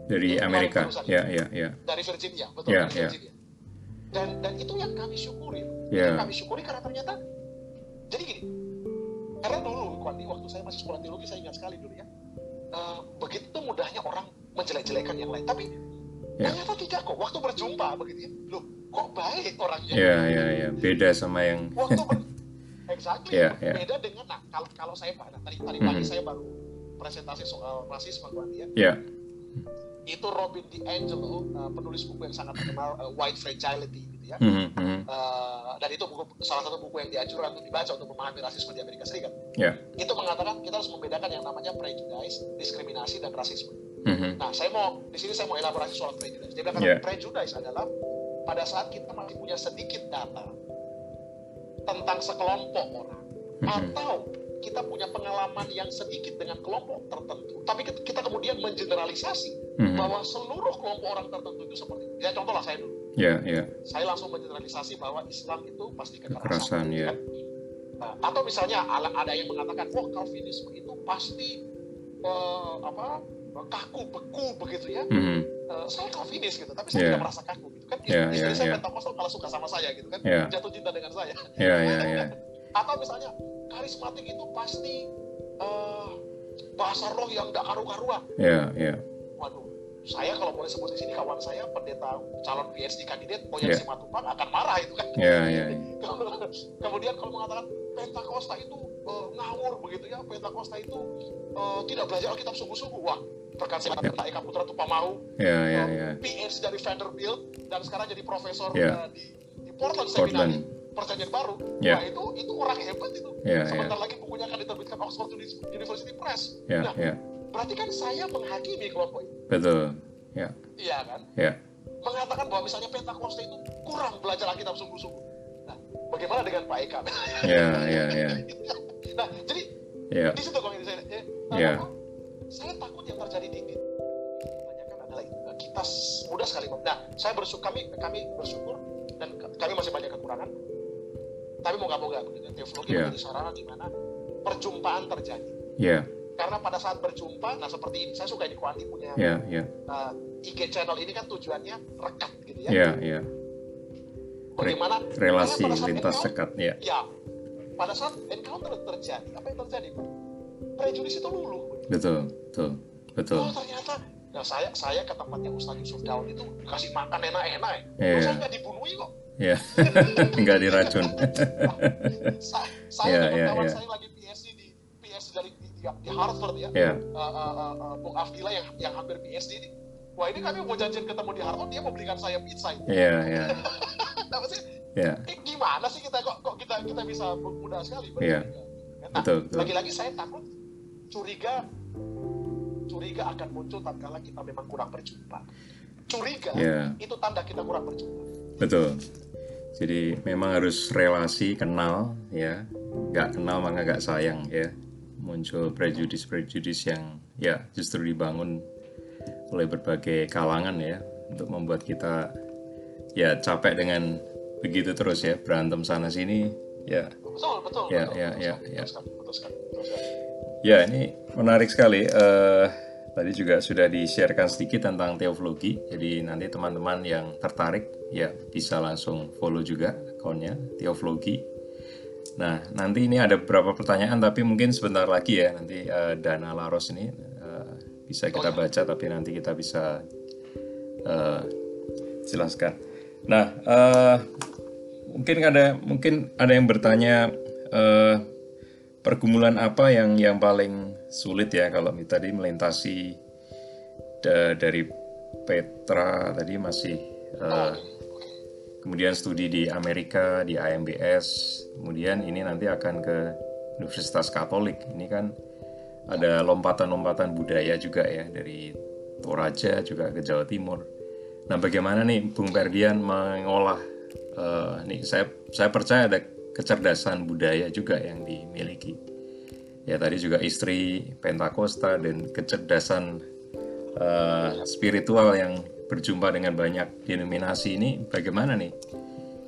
dari Amerika, ya, ya, ya. Dari Virginia, betul yeah, dari ya. Virginia. Yeah. Dan dan itu yang kami syukuri. Yeah. Yang kami syukuri karena ternyata jadi gini, karena dulu waktu saya masih sekolah teologi saya ingat sekali dulu ya, uh, begitu mudahnya orang menjelek-jelekan yang lain, tapi yeah. ternyata tidak kok. Waktu berjumpa begitu ya, loh kok baik orangnya. Iya yeah, iya yeah, yeah. beda sama yang. Waktu ber... exactly, yeah, yeah. beda dengan nah kalau kalau saya nah, tadi tadi pagi mm -hmm. saya baru presentasi soal rasisme Kwandi ya. Yeah itu Robin DiAngelo uh, penulis buku yang sangat terkenal uh, White Fragility gitu ya mm-hmm. uh, dan itu buku salah satu buku yang dianjurkan untuk dibaca untuk memahami rasisme di Amerika Serikat yeah. itu mengatakan kita harus membedakan yang namanya prejudice diskriminasi dan rasisme mm-hmm. nah saya mau di sini saya mau elaborasi soal prejudice dia bilang yeah. prejudice adalah pada saat kita masih punya sedikit data tentang sekelompok orang mm-hmm. atau kita punya pengalaman yang sedikit dengan kelompok tertentu, tapi kita kemudian mengeneralisasi mm-hmm. bahwa seluruh kelompok orang tertentu itu seperti itu. Ya contohlah saya dulu. Yeah, yeah. Saya langsung mengeneralisasi bahwa Islam itu pasti kekerasan. kekerasan ya. kan? Nah, atau misalnya ada yang mengatakan, wah Calvinisme itu pasti uh, apa kaku beku begitu ya. Mm-hmm. Uh, saya Calvinis gitu, tapi saya yeah. tidak merasa kaku gitu kan. Yeah, Istri yeah, saya yeah. Pentakostal malah suka sama saya gitu kan, yeah. jatuh cinta dengan saya. Yeah, yeah, yeah. atau misalnya karismatik itu pasti uh, bahasa roh yang gak karu-karuan. Iya, yeah, iya. Yeah. Saya kalau boleh sebut di sini kawan saya pendeta calon PhD kandidat Boyan yeah. Simatupang akan marah itu kan. Iya, iya. iya. Kemudian kalau mengatakan Pentakosta itu uh, ngawur begitu ya, Pentakosta itu uh, tidak belajar Alkitab sungguh-sungguh. Wah, rekan saya yeah. Eka Putra Tupamau, yeah, yeah, yeah. PhD dari Vanderbilt dan sekarang jadi profesor yeah. uh, di, di Portland, Portland. Seminary perjanjian baru yeah. nah itu itu orang hebat itu yeah, sebentar yeah. lagi bukunya akan diterbitkan Oxford University Press yeah, nah yeah. Berarti kan saya menghakimi kelompok itu betul yeah. iya kan yeah. mengatakan bahwa misalnya Pentakosta itu kurang belajar Alkitab sungguh-sungguh nah bagaimana dengan Pak Eka iya iya iya nah jadi yeah. di situ kalau saya eh, yeah. saya takut yang terjadi di kebanyakan adalah kita mudah sekali nah saya bersyukur kami kami bersyukur dan kami masih banyak kekurangan tapi mau nggak mau nggak teologi yeah. menjadi sarana di mana perjumpaan terjadi yeah. Karena pada saat berjumpa nah seperti ini saya suka ini Kuanti punya yeah, yeah. Uh, IG channel ini kan tujuannya rekat gitu ya yeah, yeah. bagaimana relasi lintas sekat ya ya pada saat encounter terjadi apa yang terjadi Pak prejudice itu luluh betul betul betul oh ternyata Nah saya saya ke tempatnya Ustaz Yusuf Daud itu kasih makan enak-enak ya. Yeah. saya nggak dibunuhi kok. Iya, yeah. nggak diracun. saya saya yeah, yeah, kawan yeah. saya lagi di, di, Harvard ya. Yeah. Uh, uh, uh, uh, Bung Afdila yang yang hampir PhD ini. Wah ini kami mau janjian ketemu di Harvard, dia mau belikan saya pizza. Iya, iya. Nah, sih? Iya. Eh, gimana sih kita kok, kok kita kita bisa mudah sekali? Iya. Nah, betul, betul. Lagi-lagi saya takut curiga curiga akan muncul tatkala kita memang kurang berjumpa. Curiga yeah. itu tanda kita kurang berjumpa. Betul. Jadi memang harus relasi kenal ya, nggak kenal maka nggak sayang ya. Muncul prejudis-prejudis yang ya justru dibangun oleh berbagai kalangan ya untuk membuat kita ya capek dengan begitu terus ya berantem sana sini ya. Betul betul. Ya betul, ya betul, ya betul, ya. Betul betul betul sekali. Ya ini menarik sekali. Uh, Tadi juga sudah di-sharekan sedikit tentang teologi, jadi nanti teman-teman yang tertarik ya bisa langsung follow juga akunnya teologi. Nah, nanti ini ada beberapa pertanyaan tapi mungkin sebentar lagi ya nanti uh, Dana Laros ini uh, bisa kita baca tapi nanti kita bisa uh, jelaskan. Nah, uh, mungkin ada mungkin ada yang bertanya uh, pergumulan apa yang yang paling sulit ya kalau tadi melintasi da, dari Petra tadi masih uh, kemudian studi di Amerika di AMBS kemudian ini nanti akan ke Universitas Katolik. Ini kan ada lompatan-lompatan budaya juga ya dari Toraja juga ke Jawa Timur. Nah, bagaimana nih Bung Ferdian mengolah uh, nih saya saya percaya ada kecerdasan budaya juga yang dimiliki. Ya tadi juga istri Pentakosta dan kecerdasan uh, spiritual yang berjumpa dengan banyak denominasi ini bagaimana nih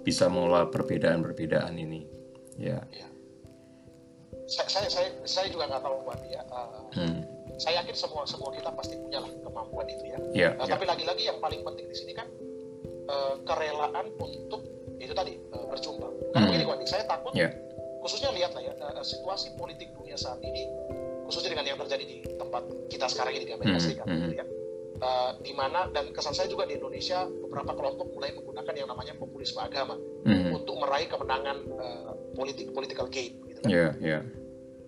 bisa mengolah perbedaan-perbedaan ini? Ya. ya. Saya, saya saya juga nggak tahu buat ya. Uh, hmm saya yakin semua semua kita pasti punya lah kemampuan itu ya. Yeah, uh, yeah. Tapi lagi-lagi yang paling penting di sini kan uh, kerelaan untuk itu tadi uh, berjumpa. Karena mm. begini Wadi, saya takut yeah. khususnya lihat lah ya uh, situasi politik dunia saat ini khususnya dengan yang terjadi di tempat kita sekarang ini di Amerika mm. Serikat gitu ya. Uh, di mana dan kesan saya juga di Indonesia beberapa kelompok mulai menggunakan yang namanya populisme agama mm. untuk meraih kemenangan uh, politik political gain gitu kan. Yeah, yeah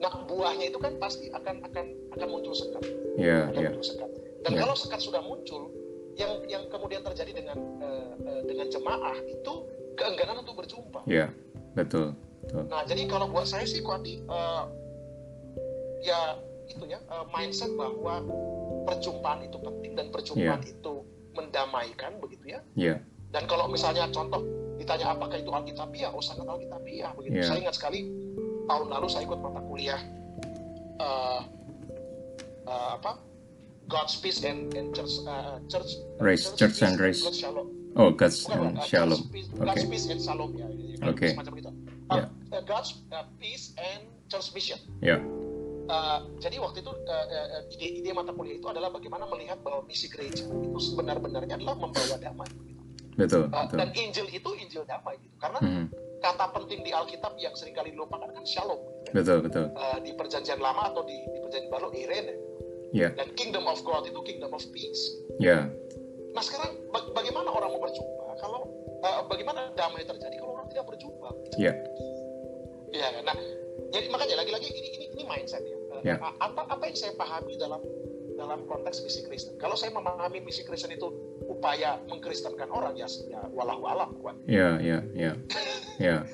Nah buahnya itu kan pasti akan akan akan muncul sekat. Yeah, akan yeah. muncul sekat. Dan yeah. kalau sekat sudah muncul, yang yang kemudian terjadi dengan uh, uh, dengan jemaah itu keengganan untuk berjumpa. Iya, yeah, betul, betul. Nah jadi kalau buat saya sih Kuati, uh, ya itu ya uh, mindset bahwa perjumpaan itu penting dan perjumpaan yeah. itu mendamaikan begitu ya. Iya. Yeah. Dan kalau misalnya contoh ditanya apakah itu alkitabiah, oh sangat alkitabiah begitu. Yeah. Saya ingat sekali tahun lalu saya ikut mata kuliah uh, uh, apa God's peace and, and church uh, church race church, church and race shalom oh God's Bukan, uh, shalom God's peace, okay. God's peace and shalom ya, ya, ya okay. semacam itu uh, yeah. uh, God's uh, peace and church mission yeah. Uh, jadi waktu itu uh, uh, ide, ide mata kuliah itu adalah bagaimana melihat bahwa misi gereja itu sebenar-benarnya adalah membawa damai. Betul, uh, betul. Dan Injil itu Injil damai gitu. Karena hmm kata penting di Alkitab yang sering kali dilupakan kan shalom. Betul, betul. Uh, di perjanjian lama atau di, di perjanjian baru irene. Yeah. Dan kingdom of God itu kingdom of peace. Ya. Yeah. Nah sekarang baga bagaimana orang mau berjumpa kalau uh, bagaimana damai terjadi kalau orang tidak berjumpa? Iya. Yeah. Ya, nah jadi makanya lagi-lagi ini ini ini mindset ya. Uh, yeah. Apa apa yang saya pahami dalam dalam konteks misi Kristen. Kalau saya memahami misi Kristen itu upaya mengkristenkan orang ya, ya walau alam kuat. Iya, iya, iya. Ya.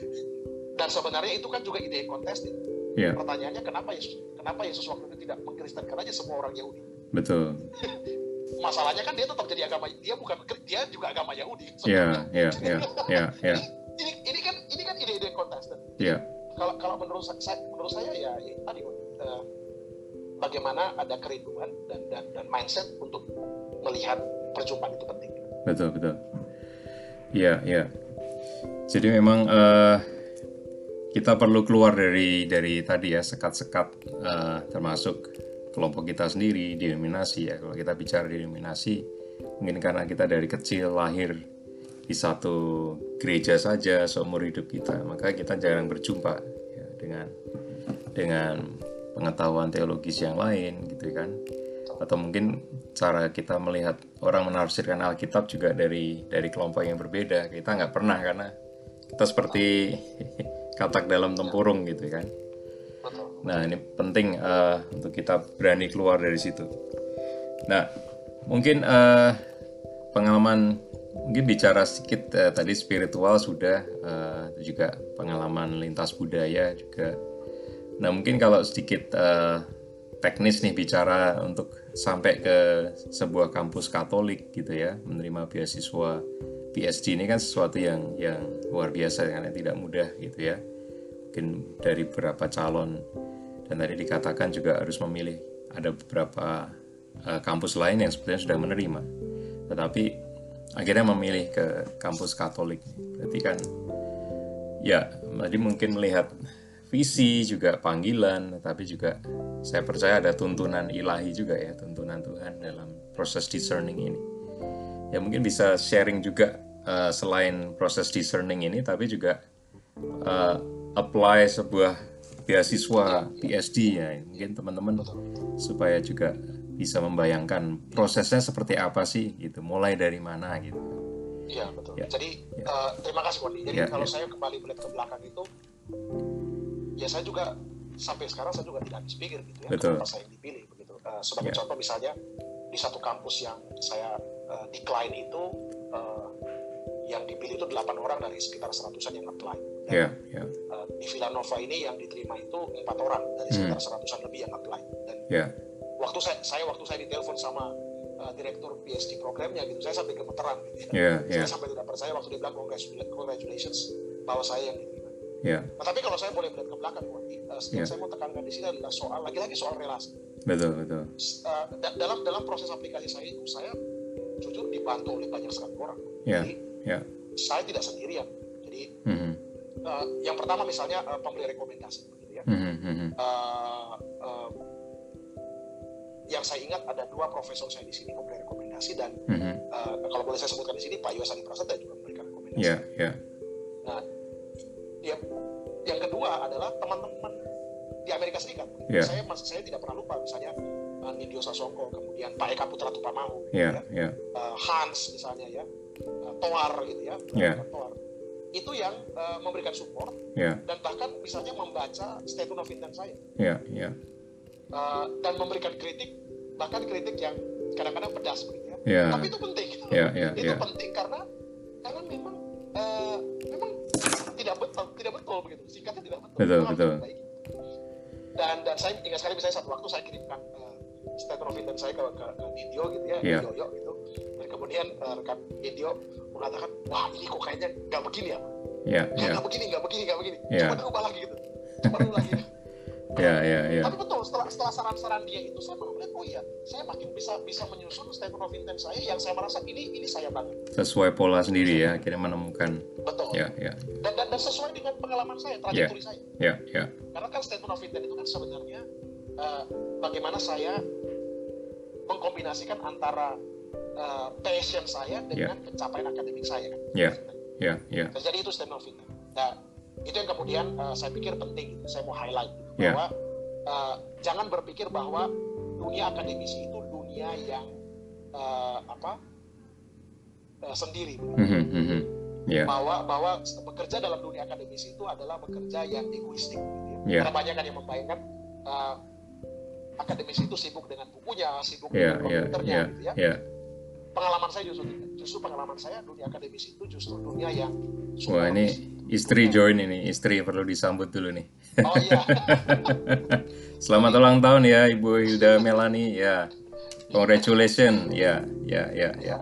Dan sebenarnya itu kan juga ide kontestin. Ya. Pertanyaannya kenapa Yesus kenapa Yesus waktu itu tidak mengkristenkan aja semua orang Yahudi? Betul. Masalahnya kan dia tetap jadi agama dia bukan dia juga agama Yahudi. Iya, iya, iya, iya, iya. Ini ini kan ini kan ide-ide kontestan. Iya. Kalau kalau menurut saya menurut saya ya, ya tadi uh, bagaimana ada kerinduan dan dan dan mindset untuk melihat perjumpaan itu penting. Betul betul. Iya iya. Jadi memang uh, kita perlu keluar dari dari tadi ya sekat-sekat uh, termasuk kelompok kita sendiri denominasi ya. Kalau kita bicara denominasi mungkin karena kita dari kecil lahir di satu gereja saja seumur hidup kita maka kita jarang berjumpa ya, dengan dengan pengetahuan teologis yang lain gitu kan. Atau mungkin cara kita melihat orang menafsirkan Alkitab juga dari dari kelompok yang berbeda. Kita nggak pernah karena kita seperti katak dalam tempurung gitu kan. Nah ini penting uh, untuk kita berani keluar dari situ. Nah mungkin uh, pengalaman mungkin bicara sedikit uh, tadi spiritual sudah uh, juga pengalaman lintas budaya juga Nah mungkin kalau sedikit uh, teknis nih bicara untuk sampai ke sebuah kampus Katolik gitu ya menerima beasiswa PhD ini kan sesuatu yang yang luar biasa karena tidak mudah gitu ya. Mungkin dari beberapa calon dan tadi dikatakan juga harus memilih. Ada beberapa uh, kampus lain yang sebetulnya sudah menerima tetapi akhirnya memilih ke kampus Katolik. Berarti kan ya tadi mungkin melihat visi juga panggilan tapi juga saya percaya ada tuntunan ilahi juga ya tuntunan Tuhan dalam proses discerning ini ya mungkin bisa sharing juga uh, selain proses discerning ini tapi juga uh, apply sebuah beasiswa PhD ya mungkin teman-teman supaya juga bisa membayangkan prosesnya seperti apa sih gitu mulai dari mana gitu Iya betul. Ya. Jadi ya. Uh, terima kasih Wandi. Jadi ya, kalau ya. saya kembali melihat ke belakang itu ya saya juga sampai sekarang saya juga tidak habis pikir gitu ya Betul. kenapa saya dipilih begitu uh, sebagai yeah. contoh misalnya di satu kampus yang saya uh, decline itu uh, yang dipilih itu delapan orang dari sekitar seratusan yang apply dan yeah, yeah. Uh, di Villanova ini yang diterima itu empat orang dari hmm. sekitar seratusan lebih yang apply dan yeah. waktu saya saya waktu saya ditelepon sama uh, direktur PhD programnya gitu. Saya sampai gemeteran gitu ya. Yeah, Saya yeah, sampai tidak percaya waktu dia bilang "Congratulations- bahwa saya yang. Yeah, Nah, tapi kalau saya boleh melihat ke belakang, uh, yang Yeah. saya mau tekankan di sini adalah soal lagi-lagi soal relasi. betul, betul. Uh, da- dalam dalam proses aplikasi saya itu saya jujur dibantu oleh banyak sekali orang. Ya, Jadi ya. saya tidak sendirian. Jadi Mhm, uh, yang pertama misalnya uh, pemberi rekomendasi, gitu ya. mhm, mhm. Uh, uh, yang saya ingat ada dua profesor saya di sini memberi rekomendasi dan Mhm. uh, kalau boleh saya sebutkan di sini Pak Yosani Prasetya juga memberikan rekomendasi. Ya, ya, Nah, yang yang kedua adalah teman-teman di Amerika Serikat. Ya. Saya saya tidak pernah lupa misalnya uh, Nindyo Sasongko, kemudian Pak Eka Putra Tupamahu, ya, ya, uh, Hans misalnya ya, uh, Toar gitu ya, Ya. Toar. Itu yang uh, memberikan support ya, dan bahkan misalnya membaca statement of intent saya ya, ya, uh, dan memberikan kritik bahkan kritik yang kadang-kadang pedas begitu ya. ya, Tapi itu penting. ya, ya, itu ya, penting karena karena memang uh, memang tidak betul tidak betul begitu. Singkatnya tidak betul. Betul, harus betul. dan dan saya ingat sekali misalnya satu waktu saya kirimkan uh, statement of intent saya ke ke, ke Nindyo gitu ya Iya. Nindyo gitu. Dan kemudian uh, rekan Nindyo mengatakan wah ini kok kayaknya nggak begini ya ya, nggak ya, nggak begini nggak begini nggak begini. Iya. coba dirubah lagi gitu. Coba dirubah lagi ya, ya, ya, tapi betul setelah setelah saran-saran dia itu saya baru melihat oh iya saya makin bisa bisa menyusun statement of intent saya yang saya merasa ini ini saya banget. Sesuai pola sendiri ya, akhirnya menemukan. betul. Ya, ya, dan, dan dan sesuai dengan pengalaman saya trajektori saya. Ya, ya, karena kan statement of intent itu kan sebenarnya eh, bagaimana saya mengkombinasikan antara eh, passion saya dengan pencapaian akademik saya. Kan Ya. ya, ya, Dan jadi itu statement of intent. Nah itu yang kemudian eh, saya pikir penting saya mau highlight Ya. bahwa eh, jangan berpikir bahwa dunia akademisi itu dunia yang eh, apa eh, sendiri Mhm, mhm. ya, bahwa bahwa bekerja dalam dunia akademisi itu adalah bekerja yang egoistik gitu ya. Ya. Karena banyak kan yang membayangkan uh, akademisi itu sibuk dengan bukunya, sibuk ya, dengan ya, komputernya ya, gitu ya. ya, Pengalaman saya justru justru pengalaman saya dunia akademisi itu justru dunia yang Wah ini. Istri join ini, istri perlu disambut dulu nih. Oh iya. Selamat ulang tahun ya Ibu Yuda Melani ya. Congratulations ya, ya, ya, ya,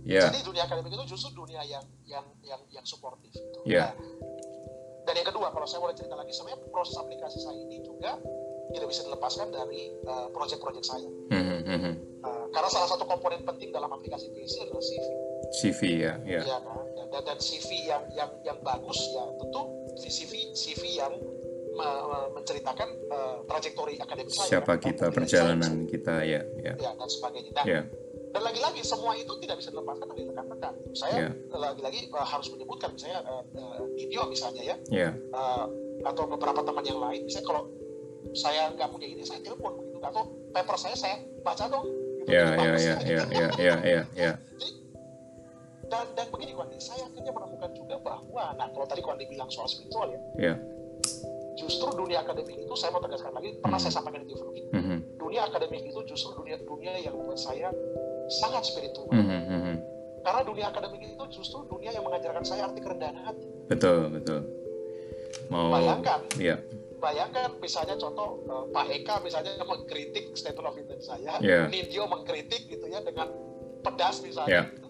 ya, Jadi dunia akademik itu justru dunia yang yang yang yang suportif. Gitu. Ya. Nah, dan yang kedua, kalau saya boleh cerita lagi, sebenarnya proses aplikasi saya ini juga tidak bisa dilepaskan dari uh, proyek-proyek saya. Mhm, mhm. Uh, karena salah satu komponen penting dalam aplikasi PhD adalah CV, CV ya, ya, ya kan? Dan, dan, dan CV yang yang yang bagus ya tentu CV CV yang me- me- menceritakan uh, trajektori akademik saya. siapa kan? kita, perjalanan kita ya, ya, saya, ya dan sebagainya. Dan, ya, dan lagi-lagi semua itu tidak bisa dilepaskan dari rekan-rekan. Saya Ya. lagi-lagi uh, harus menyebutkan misalnya uh, uh, video misalnya ya ya, uh, atau beberapa teman yang lain. Misalnya kalau saya nggak punya ini saya telepon begitu atau paper saya saya baca dong. Gitu, ya, Jadi ya, bagus. ya, ya, ya, ya, ya, ya, dan dan begini Kwandi, saya akhirnya menemukan juga bahwa nah kalau tadi Kwandi bilang soal spiritual ya, ya, justru dunia akademik itu saya mau tegaskan lagi pernah Hmm. saya sampaikan di TV mhm, dunia akademik itu justru dunia dunia yang buat saya sangat spiritual mhm, mhm. karena dunia akademik itu justru dunia yang mengajarkan saya arti kerendahan hati betul, betul. Mau, Bayangkan. ya, bayangkan misalnya contoh eh, Pak Eka misalnya mengkritik statement of intent saya Ya. Nindyo mengkritik gitu ya dengan pedas Ya. misalnya gitu.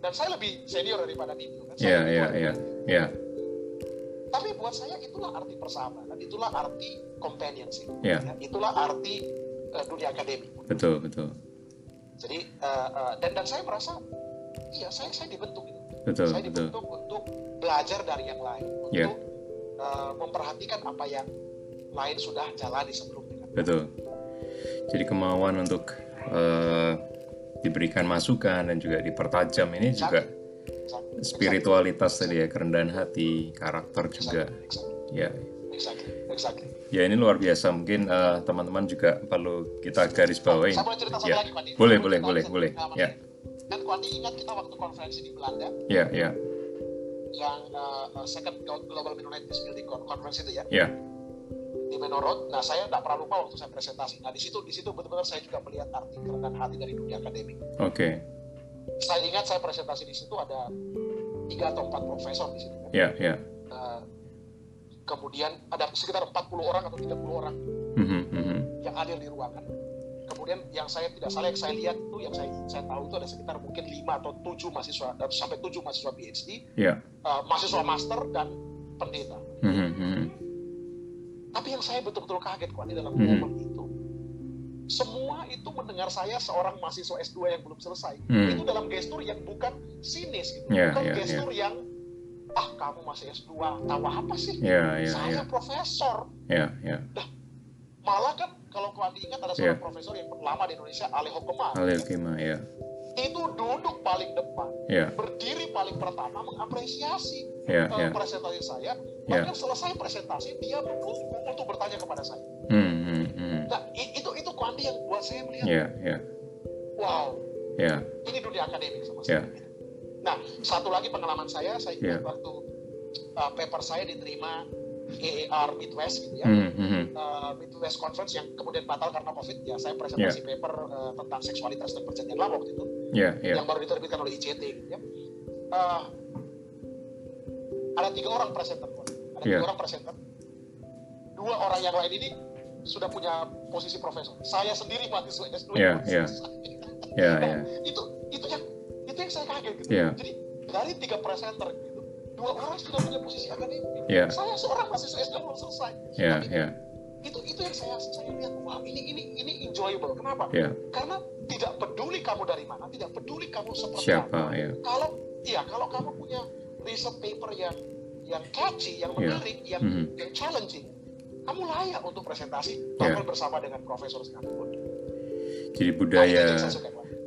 Dan saya lebih senior daripada Nindyo kan ya, Saya lebih ya, tua. ya, ya, Tapi buat saya itulah arti persahabatan, itulah arti companionship, Ya. ya, itulah arti uh, dunia akademik. betul, betul, Jadi uh, uh, dan dan saya merasa, iya saya saya dibentuk itu, betul, saya betul, dibentuk untuk belajar dari yang lain, untuk Ya. uh, memperhatikan apa yang lain sudah jalani sebelumnya. betul. Jadi kemauan untuk eh, diberikan masukan dan juga dipertajam ini juga Exactly. spiritualitas tadi ya, kerendahan hati, karakter juga, Exactly. ya. Ya ini luar biasa. Mungkin eh, teman-teman juga perlu kita garis satu Ya. lagi. Boleh, boleh, boleh, boleh. Ya, Kan Kwandi ingat kita waktu konferensi di Belanda ya, ya, yang uh, uh, second Global Minorities Building Con- Conference itu ya ya, di Menurut. Nah saya tidak pernah lupa waktu saya presentasi. Nah di situ di situ betul-betul saya juga melihat arti kerendahan hati dari dunia akademik. oke, Saya ingat saya presentasi di situ ada tiga atau empat profesor di situ. Kan. ya, ya, Uh, kemudian ada sekitar 40 orang atau 30 orang Mhm, mhm. yang hadir di ruangan. kemudian yang saya tidak salah yang saya lihat itu yang saya saya tahu itu ada sekitar mungkin lima atau tujuh mahasiswa sampai tujuh mahasiswa PhD, yeah. uh, mahasiswa master dan pendeta. Mm -hmm. Tapi yang saya betul-betul kaget kok di dalam Mhm. momen itu, semua itu mendengar saya seorang mahasiswa S2 yang belum selesai. Hmm. Itu dalam gestur yang bukan sinis gitu, Yeah, bukan yeah, gestur yang ah kamu masih S2, tahu apa sih? Ya, ya, saya ya, profesor. ya, ya. Malah kan kalau kalian ingat ada Yeah. seorang profesor yang lama di Indonesia, Aleho Kemar. Alil Kima, ya, Itu duduk paling depan, ya, berdiri paling pertama mengapresiasi ya, eh, ya. presentasi saya. Yeah. Bahkan selesai presentasi dia menunggu untuk bertanya kepada saya. Hmm, hmm. Nah, itu itu Kwandi yang buat saya melihat, Ya, ya, wow, ya, ini dunia akademik sama Ya. sekali. Nah, satu lagi pengalaman saya, saya ingat Ya. waktu uh, paper saya diterima EAR Midwest gitu ya, hmm, hmm, hmm. uh, Midwest Conference yang kemudian batal karena COVID. Ya, saya presentasi paper uh, tentang seksualitas dan perjanjian lama waktu itu, ya, ya, yang baru diterbitkan oleh ICT gitu ya. Uh, ada tiga orang presenter, ada Ya. tiga orang presenter. Dua orang yang lain ini sudah punya posisi profesor. Saya sendiri mahasiswa S2 Ya, belum ya. selesai. ya, Nah, ya, itu itu yang itu yang saya kaget gitu. Iya. Jadi dari tiga presenter gitu, dua orang sudah punya posisi akademik. Iya. Saya seorang mahasiswa S2 belum selesai. ya, Tapi ya, itu itu yang saya saya lihat wah ini ini ini enjoyable. Kenapa? ya. Karena tidak peduli kamu dari mana, tidak peduli kamu seperti Siapa, apa. ya, Kalau iya kalau kamu punya research paper yang yang catchy, yang Iya. menarik, yang Mhm. yang challenging, kamu layak untuk presentasi Iya. bahkan bersama dengan profesor sekalipun. Jadi itu budaya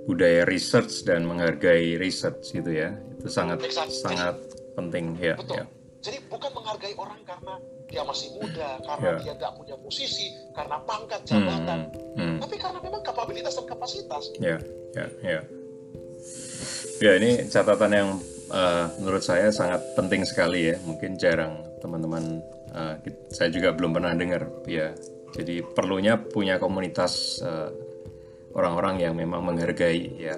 budaya research dan menghargai research gitu ya, itu sangat Exactly. sangat penting ya, Betul. ya, Jadi bukan menghargai orang karena dia masih muda, karena Ya. dia nggak punya posisi, karena pangkat hmm, jabatan, hmm. tapi karena memang kapabilitas dan kapasitas. Ya, ya, ya. Ya, ini catatan yang eh, menurut saya sangat penting sekali ya. Mungkin jarang teman-teman kit- saya juga belum pernah dengar ya. Jadi perlunya punya komunitas eh, orang-orang yang memang menghargai ya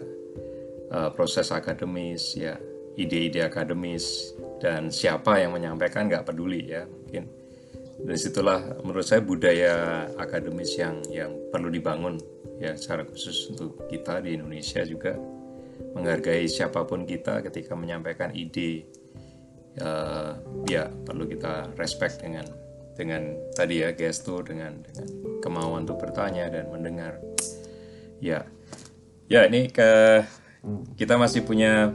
eh, proses akademis ya, ide-ide akademis dan siapa yang menyampaikan nggak peduli ya mungkin. Dari situlah menurut saya budaya akademis yang yang perlu dibangun ya secara khusus untuk kita di Indonesia juga. Menghargai siapa pun kita ketika menyampaikan ide Eh, ya perlu kita respect dengan dengan tadi ya gestur dengan dengan kemauan untuk bertanya dan mendengar. Ya. Ya ini ke kita masih punya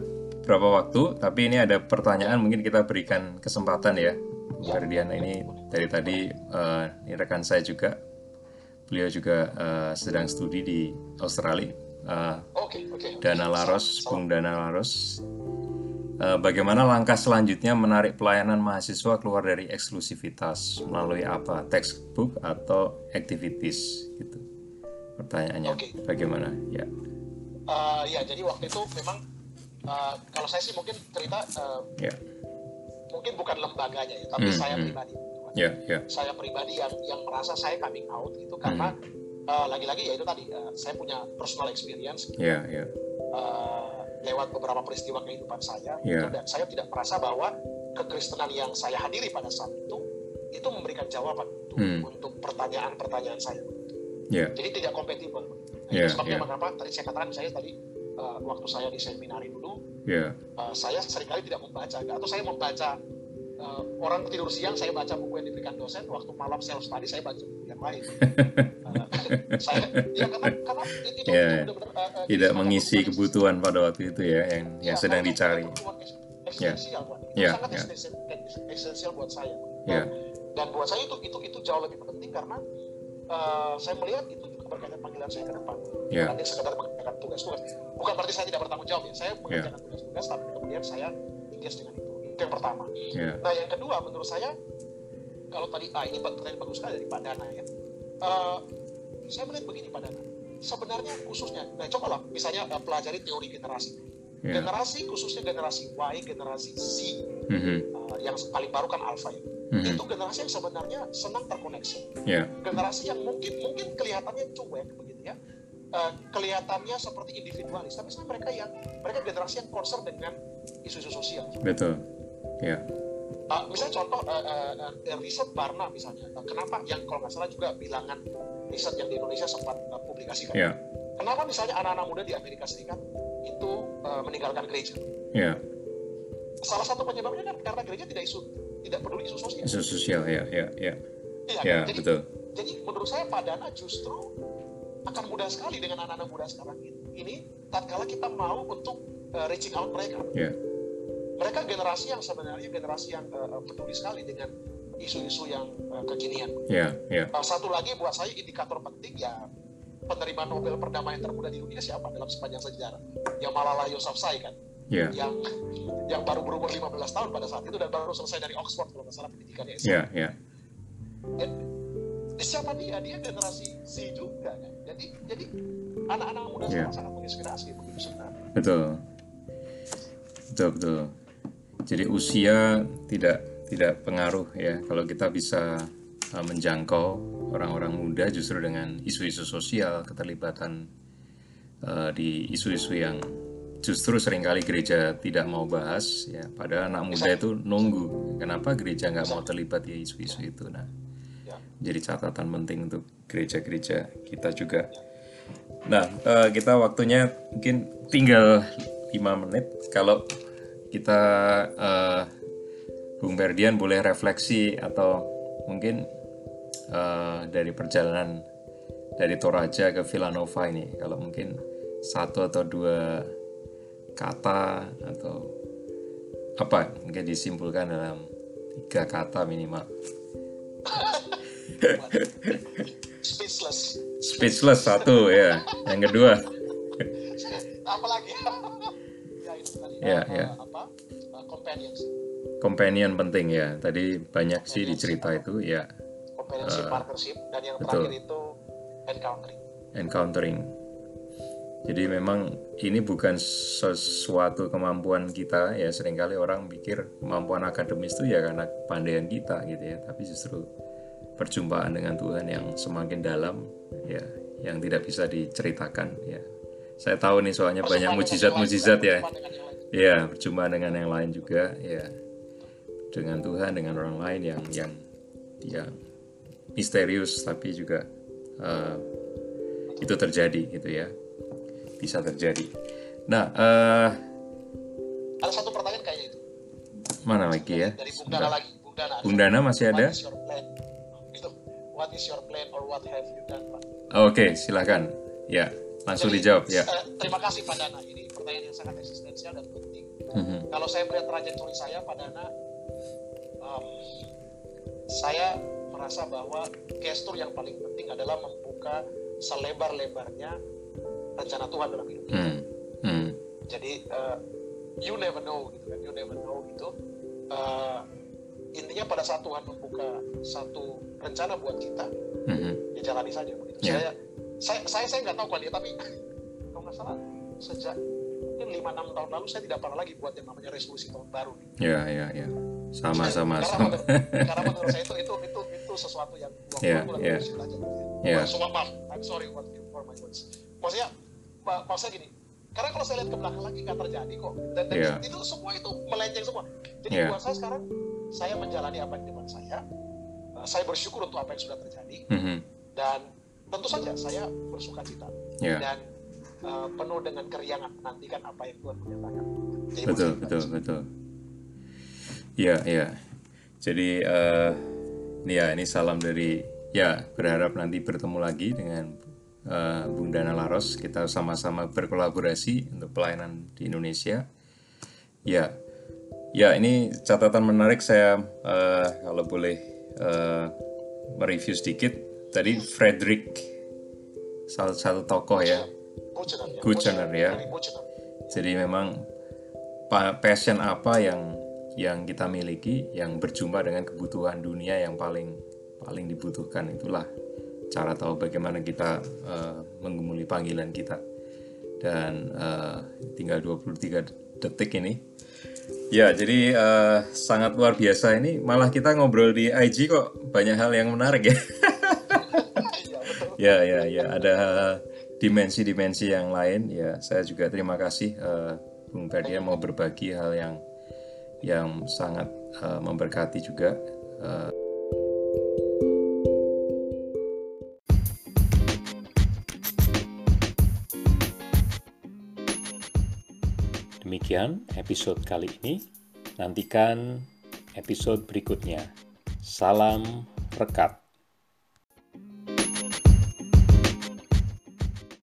berapa waktu tapi ini ada pertanyaan mungkin kita berikan kesempatan ya Ferdian ini dari tadi eh, ini rekan saya juga beliau juga eh, sedang studi di Australia Eh, Oke, oke. oke. Dana Laros, Bung Dana Laros. Bagaimana langkah selanjutnya menarik pelayanan mahasiswa keluar dari eksklusivitas melalui apa? Textbook atau activities gitu. Pertanyaannya Oke. bagaimana? Ya. Eh, ya, jadi waktu itu memang eh, kalau saya sih mungkin cerita eh, Ya. mungkin bukan lembaganya ya, tapi Hmm, saya hmm. pribadi. Ya, ya. Saya pribadi yang yang merasa saya coming out itu karena Hmm. eh, lagi-lagi ya itu tadi eh, saya punya personal experience Ya, ya. eh, lewat beberapa peristiwa kehidupan saya Ya. gitu, dan saya tidak merasa bahwa kekristenan yang saya hadiri pada saat itu itu memberikan jawaban untuk, Hmm. untuk pertanyaan-pertanyaan saya. Ya. Jadi tidak kompatibel. Nah, Ya, itu sebabnya ya. mengapa tadi saya katakan saya tadi eh, waktu saya di seminari dulu Ya. eh, saya sering kali tidak membaca atau saya membaca eh, orang tidur siang saya baca buku yang diberikan dosen waktu malam self study saya baca buku yang lain. Eh, saya ya karena karena itu, itu Ya, eh, eh, Tidak mengisi kebutuhan pada waktu itu ya yang Ya, yang sedang dicari. itu itu Ya, sangat ya. esensial, esensial buat saya Ya. dan, dan buat saya itu itu itu jauh lebih penting karena eh, saya melihat itu berkaitan panggilan saya ke depan. Ya. bukan sekedar mengerjakan tugas-tugas bukan berarti saya tidak bertanggung jawab ya saya mengerjakan tugas-tugas tapi kemudian saya engage dengan itu. Itu yang pertama. Ya. nah yang kedua menurut saya kalau tadi ah ini pertanyaan bagus sekali dari Pak Dana ya. Eh, saya melihat begini Pak Dana. Sebenarnya khususnya nah cobalah misalnya eh, pelajari teori generasi Ya. generasi khususnya generasi Y, generasi Z Mhm. uh, yang paling baru kan alpha ya. Mhm. Itu generasi yang sebenarnya senang terkoneksi. Ya. Generasi yang mungkin mungkin kelihatannya cuek begitu ya. Uh, kelihatannya seperti individualis, tapi sebenarnya mereka yang mereka generasi yang concern dengan isu-isu sosial. Betul. Ya. Uh, misalnya contoh uh, uh, uh, riset Barna misalnya, Uh, kenapa yang kalau nggak salah juga bilangan riset yang di Indonesia sempat uh, publikasikan. Yeah. Kenapa misalnya anak-anak muda di Amerika Serikat itu uh, meninggalkan gereja? Yeah. Salah satu penyebabnya kan karena gereja tidak isu tidak peduli isu sosial. Isu sosial ya, ya, ya. Iya, Ya, kan? jadi, betul. jadi menurut saya Pak Dana justru akan mudah sekali dengan anak-anak muda sekarang ini. Ini tatkala kita mau untuk uh, reaching out mereka. Ya. Mereka generasi yang sebenarnya generasi yang uh, peduli sekali dengan isu-isu yang uh, kekinian. Ya, ya. Uh, satu lagi buat saya indikator penting ya penerima Nobel perdamaian termuda di dunia siapa dalam sepanjang sejarah? Yang Malala Yousafzai kan, Ya. yang yang baru berumur 15 tahun pada saat itu dan baru selesai dari Oxford kalau nggak salah pendidikannya. Ya, ya. Ya, siapa dia? Dia generasi Z juga kan. Jadi jadi anak-anak muda Ya. sekarang sangat menginspirasi begitu sebenarnya. Betul. Betul, betul. Jadi usia tidak tidak pengaruh ya kalau kita bisa uh, menjangkau orang-orang muda justru dengan isu-isu sosial, keterlibatan uh, di isu-isu yang justru sering kali gereja tidak mau bahas ya. Padahal anak muda itu nunggu kenapa gereja nggak mau terlibat di isu-isu itu? Nah Ya. jadi catatan penting untuk gereja-gereja kita juga. Nah eh, kita waktunya mungkin tinggal lima menit. Kalau kita eh, Bung Berdian boleh refleksi atau mungkin eh, dari perjalanan dari Toraja ke Villanova ini kalau mungkin satu atau dua kata atau apa mungkin disimpulkan dalam tiga kata minimal Speechless. speechless satu ya yang kedua Apalagi? ya itu tadi. Ya, uh, ya. Apa? Uh, companions. companion penting ya tadi banyak sih di cerita itu ya Companionship, partnership, dan yang betul. terakhir itu encountering. encountering. Jadi memang ini bukan sesuatu kemampuan kita ya. Seringkali orang pikir kemampuan akademis itu ya karena kepandaian kita gitu ya. Tapi justru perjumpaan dengan Tuhan yang semakin dalam ya yang tidak bisa diceritakan ya. Saya tahu nih soalnya banyak mujizat-mujizat ya. ya perjumpaan dengan yang lain juga ya. Dengan Tuhan dengan orang lain yang yang yang misterius tapi juga eh, itu terjadi gitu ya bisa terjadi nah eh, Ada satu pertanyaan kayaknya itu. mana lagi ya Dari Bung Dana lagi. Bung Dana. Bung Dana masih ada What is your plan? Itu. What is your plan or what have you done, Pak? oke silakan ya langsung Jadi, dijawab ya eh, terima kasih Pak Dana. Ini pertanyaan yang sangat eksistensial dan penting. Mhm. Kalau saya melihat trajektori saya, Pak Dana, um, saya merasa bahwa gestur yang paling penting adalah membuka selebar-lebarnya rencana Tuhan dalam hidup kita. Hmm. Hmm. Jadi uh, you never know gitu kan, you never know gitu. Uh, intinya pada saat Tuhan membuka satu rencana buat kita, Mhm. ya jalani saja begitu. Ya. Saya saya saya saya nggak tahu kan dia tapi kalau nggak salah sejak mungkin lima enam tahun lalu saya tidak pernah lagi buat yang namanya resolusi tahun baru. ya ya ya sama sama karena, sama menurut, karena menurut saya itu itu sesuatu yang Ya, waktu dan ya. harus belajar. Ya. Wah, Sumpah maaf, I'm sorry for, for my words. Maksudnya, ma- maksudnya gini, karena kalau saya lihat ke belakang lagi nggak terjadi kok. Dan, dan Ya. itu semua itu melenceng semua. Jadi Ya. buat saya sekarang, saya menjalani apa yang di depan saya. Uh, saya bersyukur untuk apa yang sudah terjadi Mhm. dan tentu saja saya bersuka cita ya dan uh, penuh dengan keriangan menantikan apa yang Tuhan menyatakan. Jadi betul betul betul ya ya jadi eh ya ini salam dari ya berharap nanti bertemu lagi dengan eh, Bung Dana Laros kita sama-sama berkolaborasi untuk pelayanan di Indonesia ya ya ini catatan menarik saya eh, kalau boleh eh, mereview sedikit tadi Frederick salah satu tokoh ya Buchener, ya. Ya. Jadi memang pa- passion apa yang yang kita miliki yang berjumpa dengan kebutuhan dunia yang paling paling dibutuhkan itulah cara tahu bagaimana kita eh, menggumuli panggilan kita. Dan eh, tinggal 23 detik ini. Ya, jadi eh, sangat luar biasa ini malah kita ngobrol di IG kok banyak hal yang menarik ya. Ya, ya, ya. Ada dimensi-dimensi yang lain. Ya, saya juga terima kasih eh, Bung Ferdian mau berbagi hal yang yang sangat uh, memberkati juga. Uh, Demikian episode kali ini. Nantikan episode berikutnya. Salam rekat.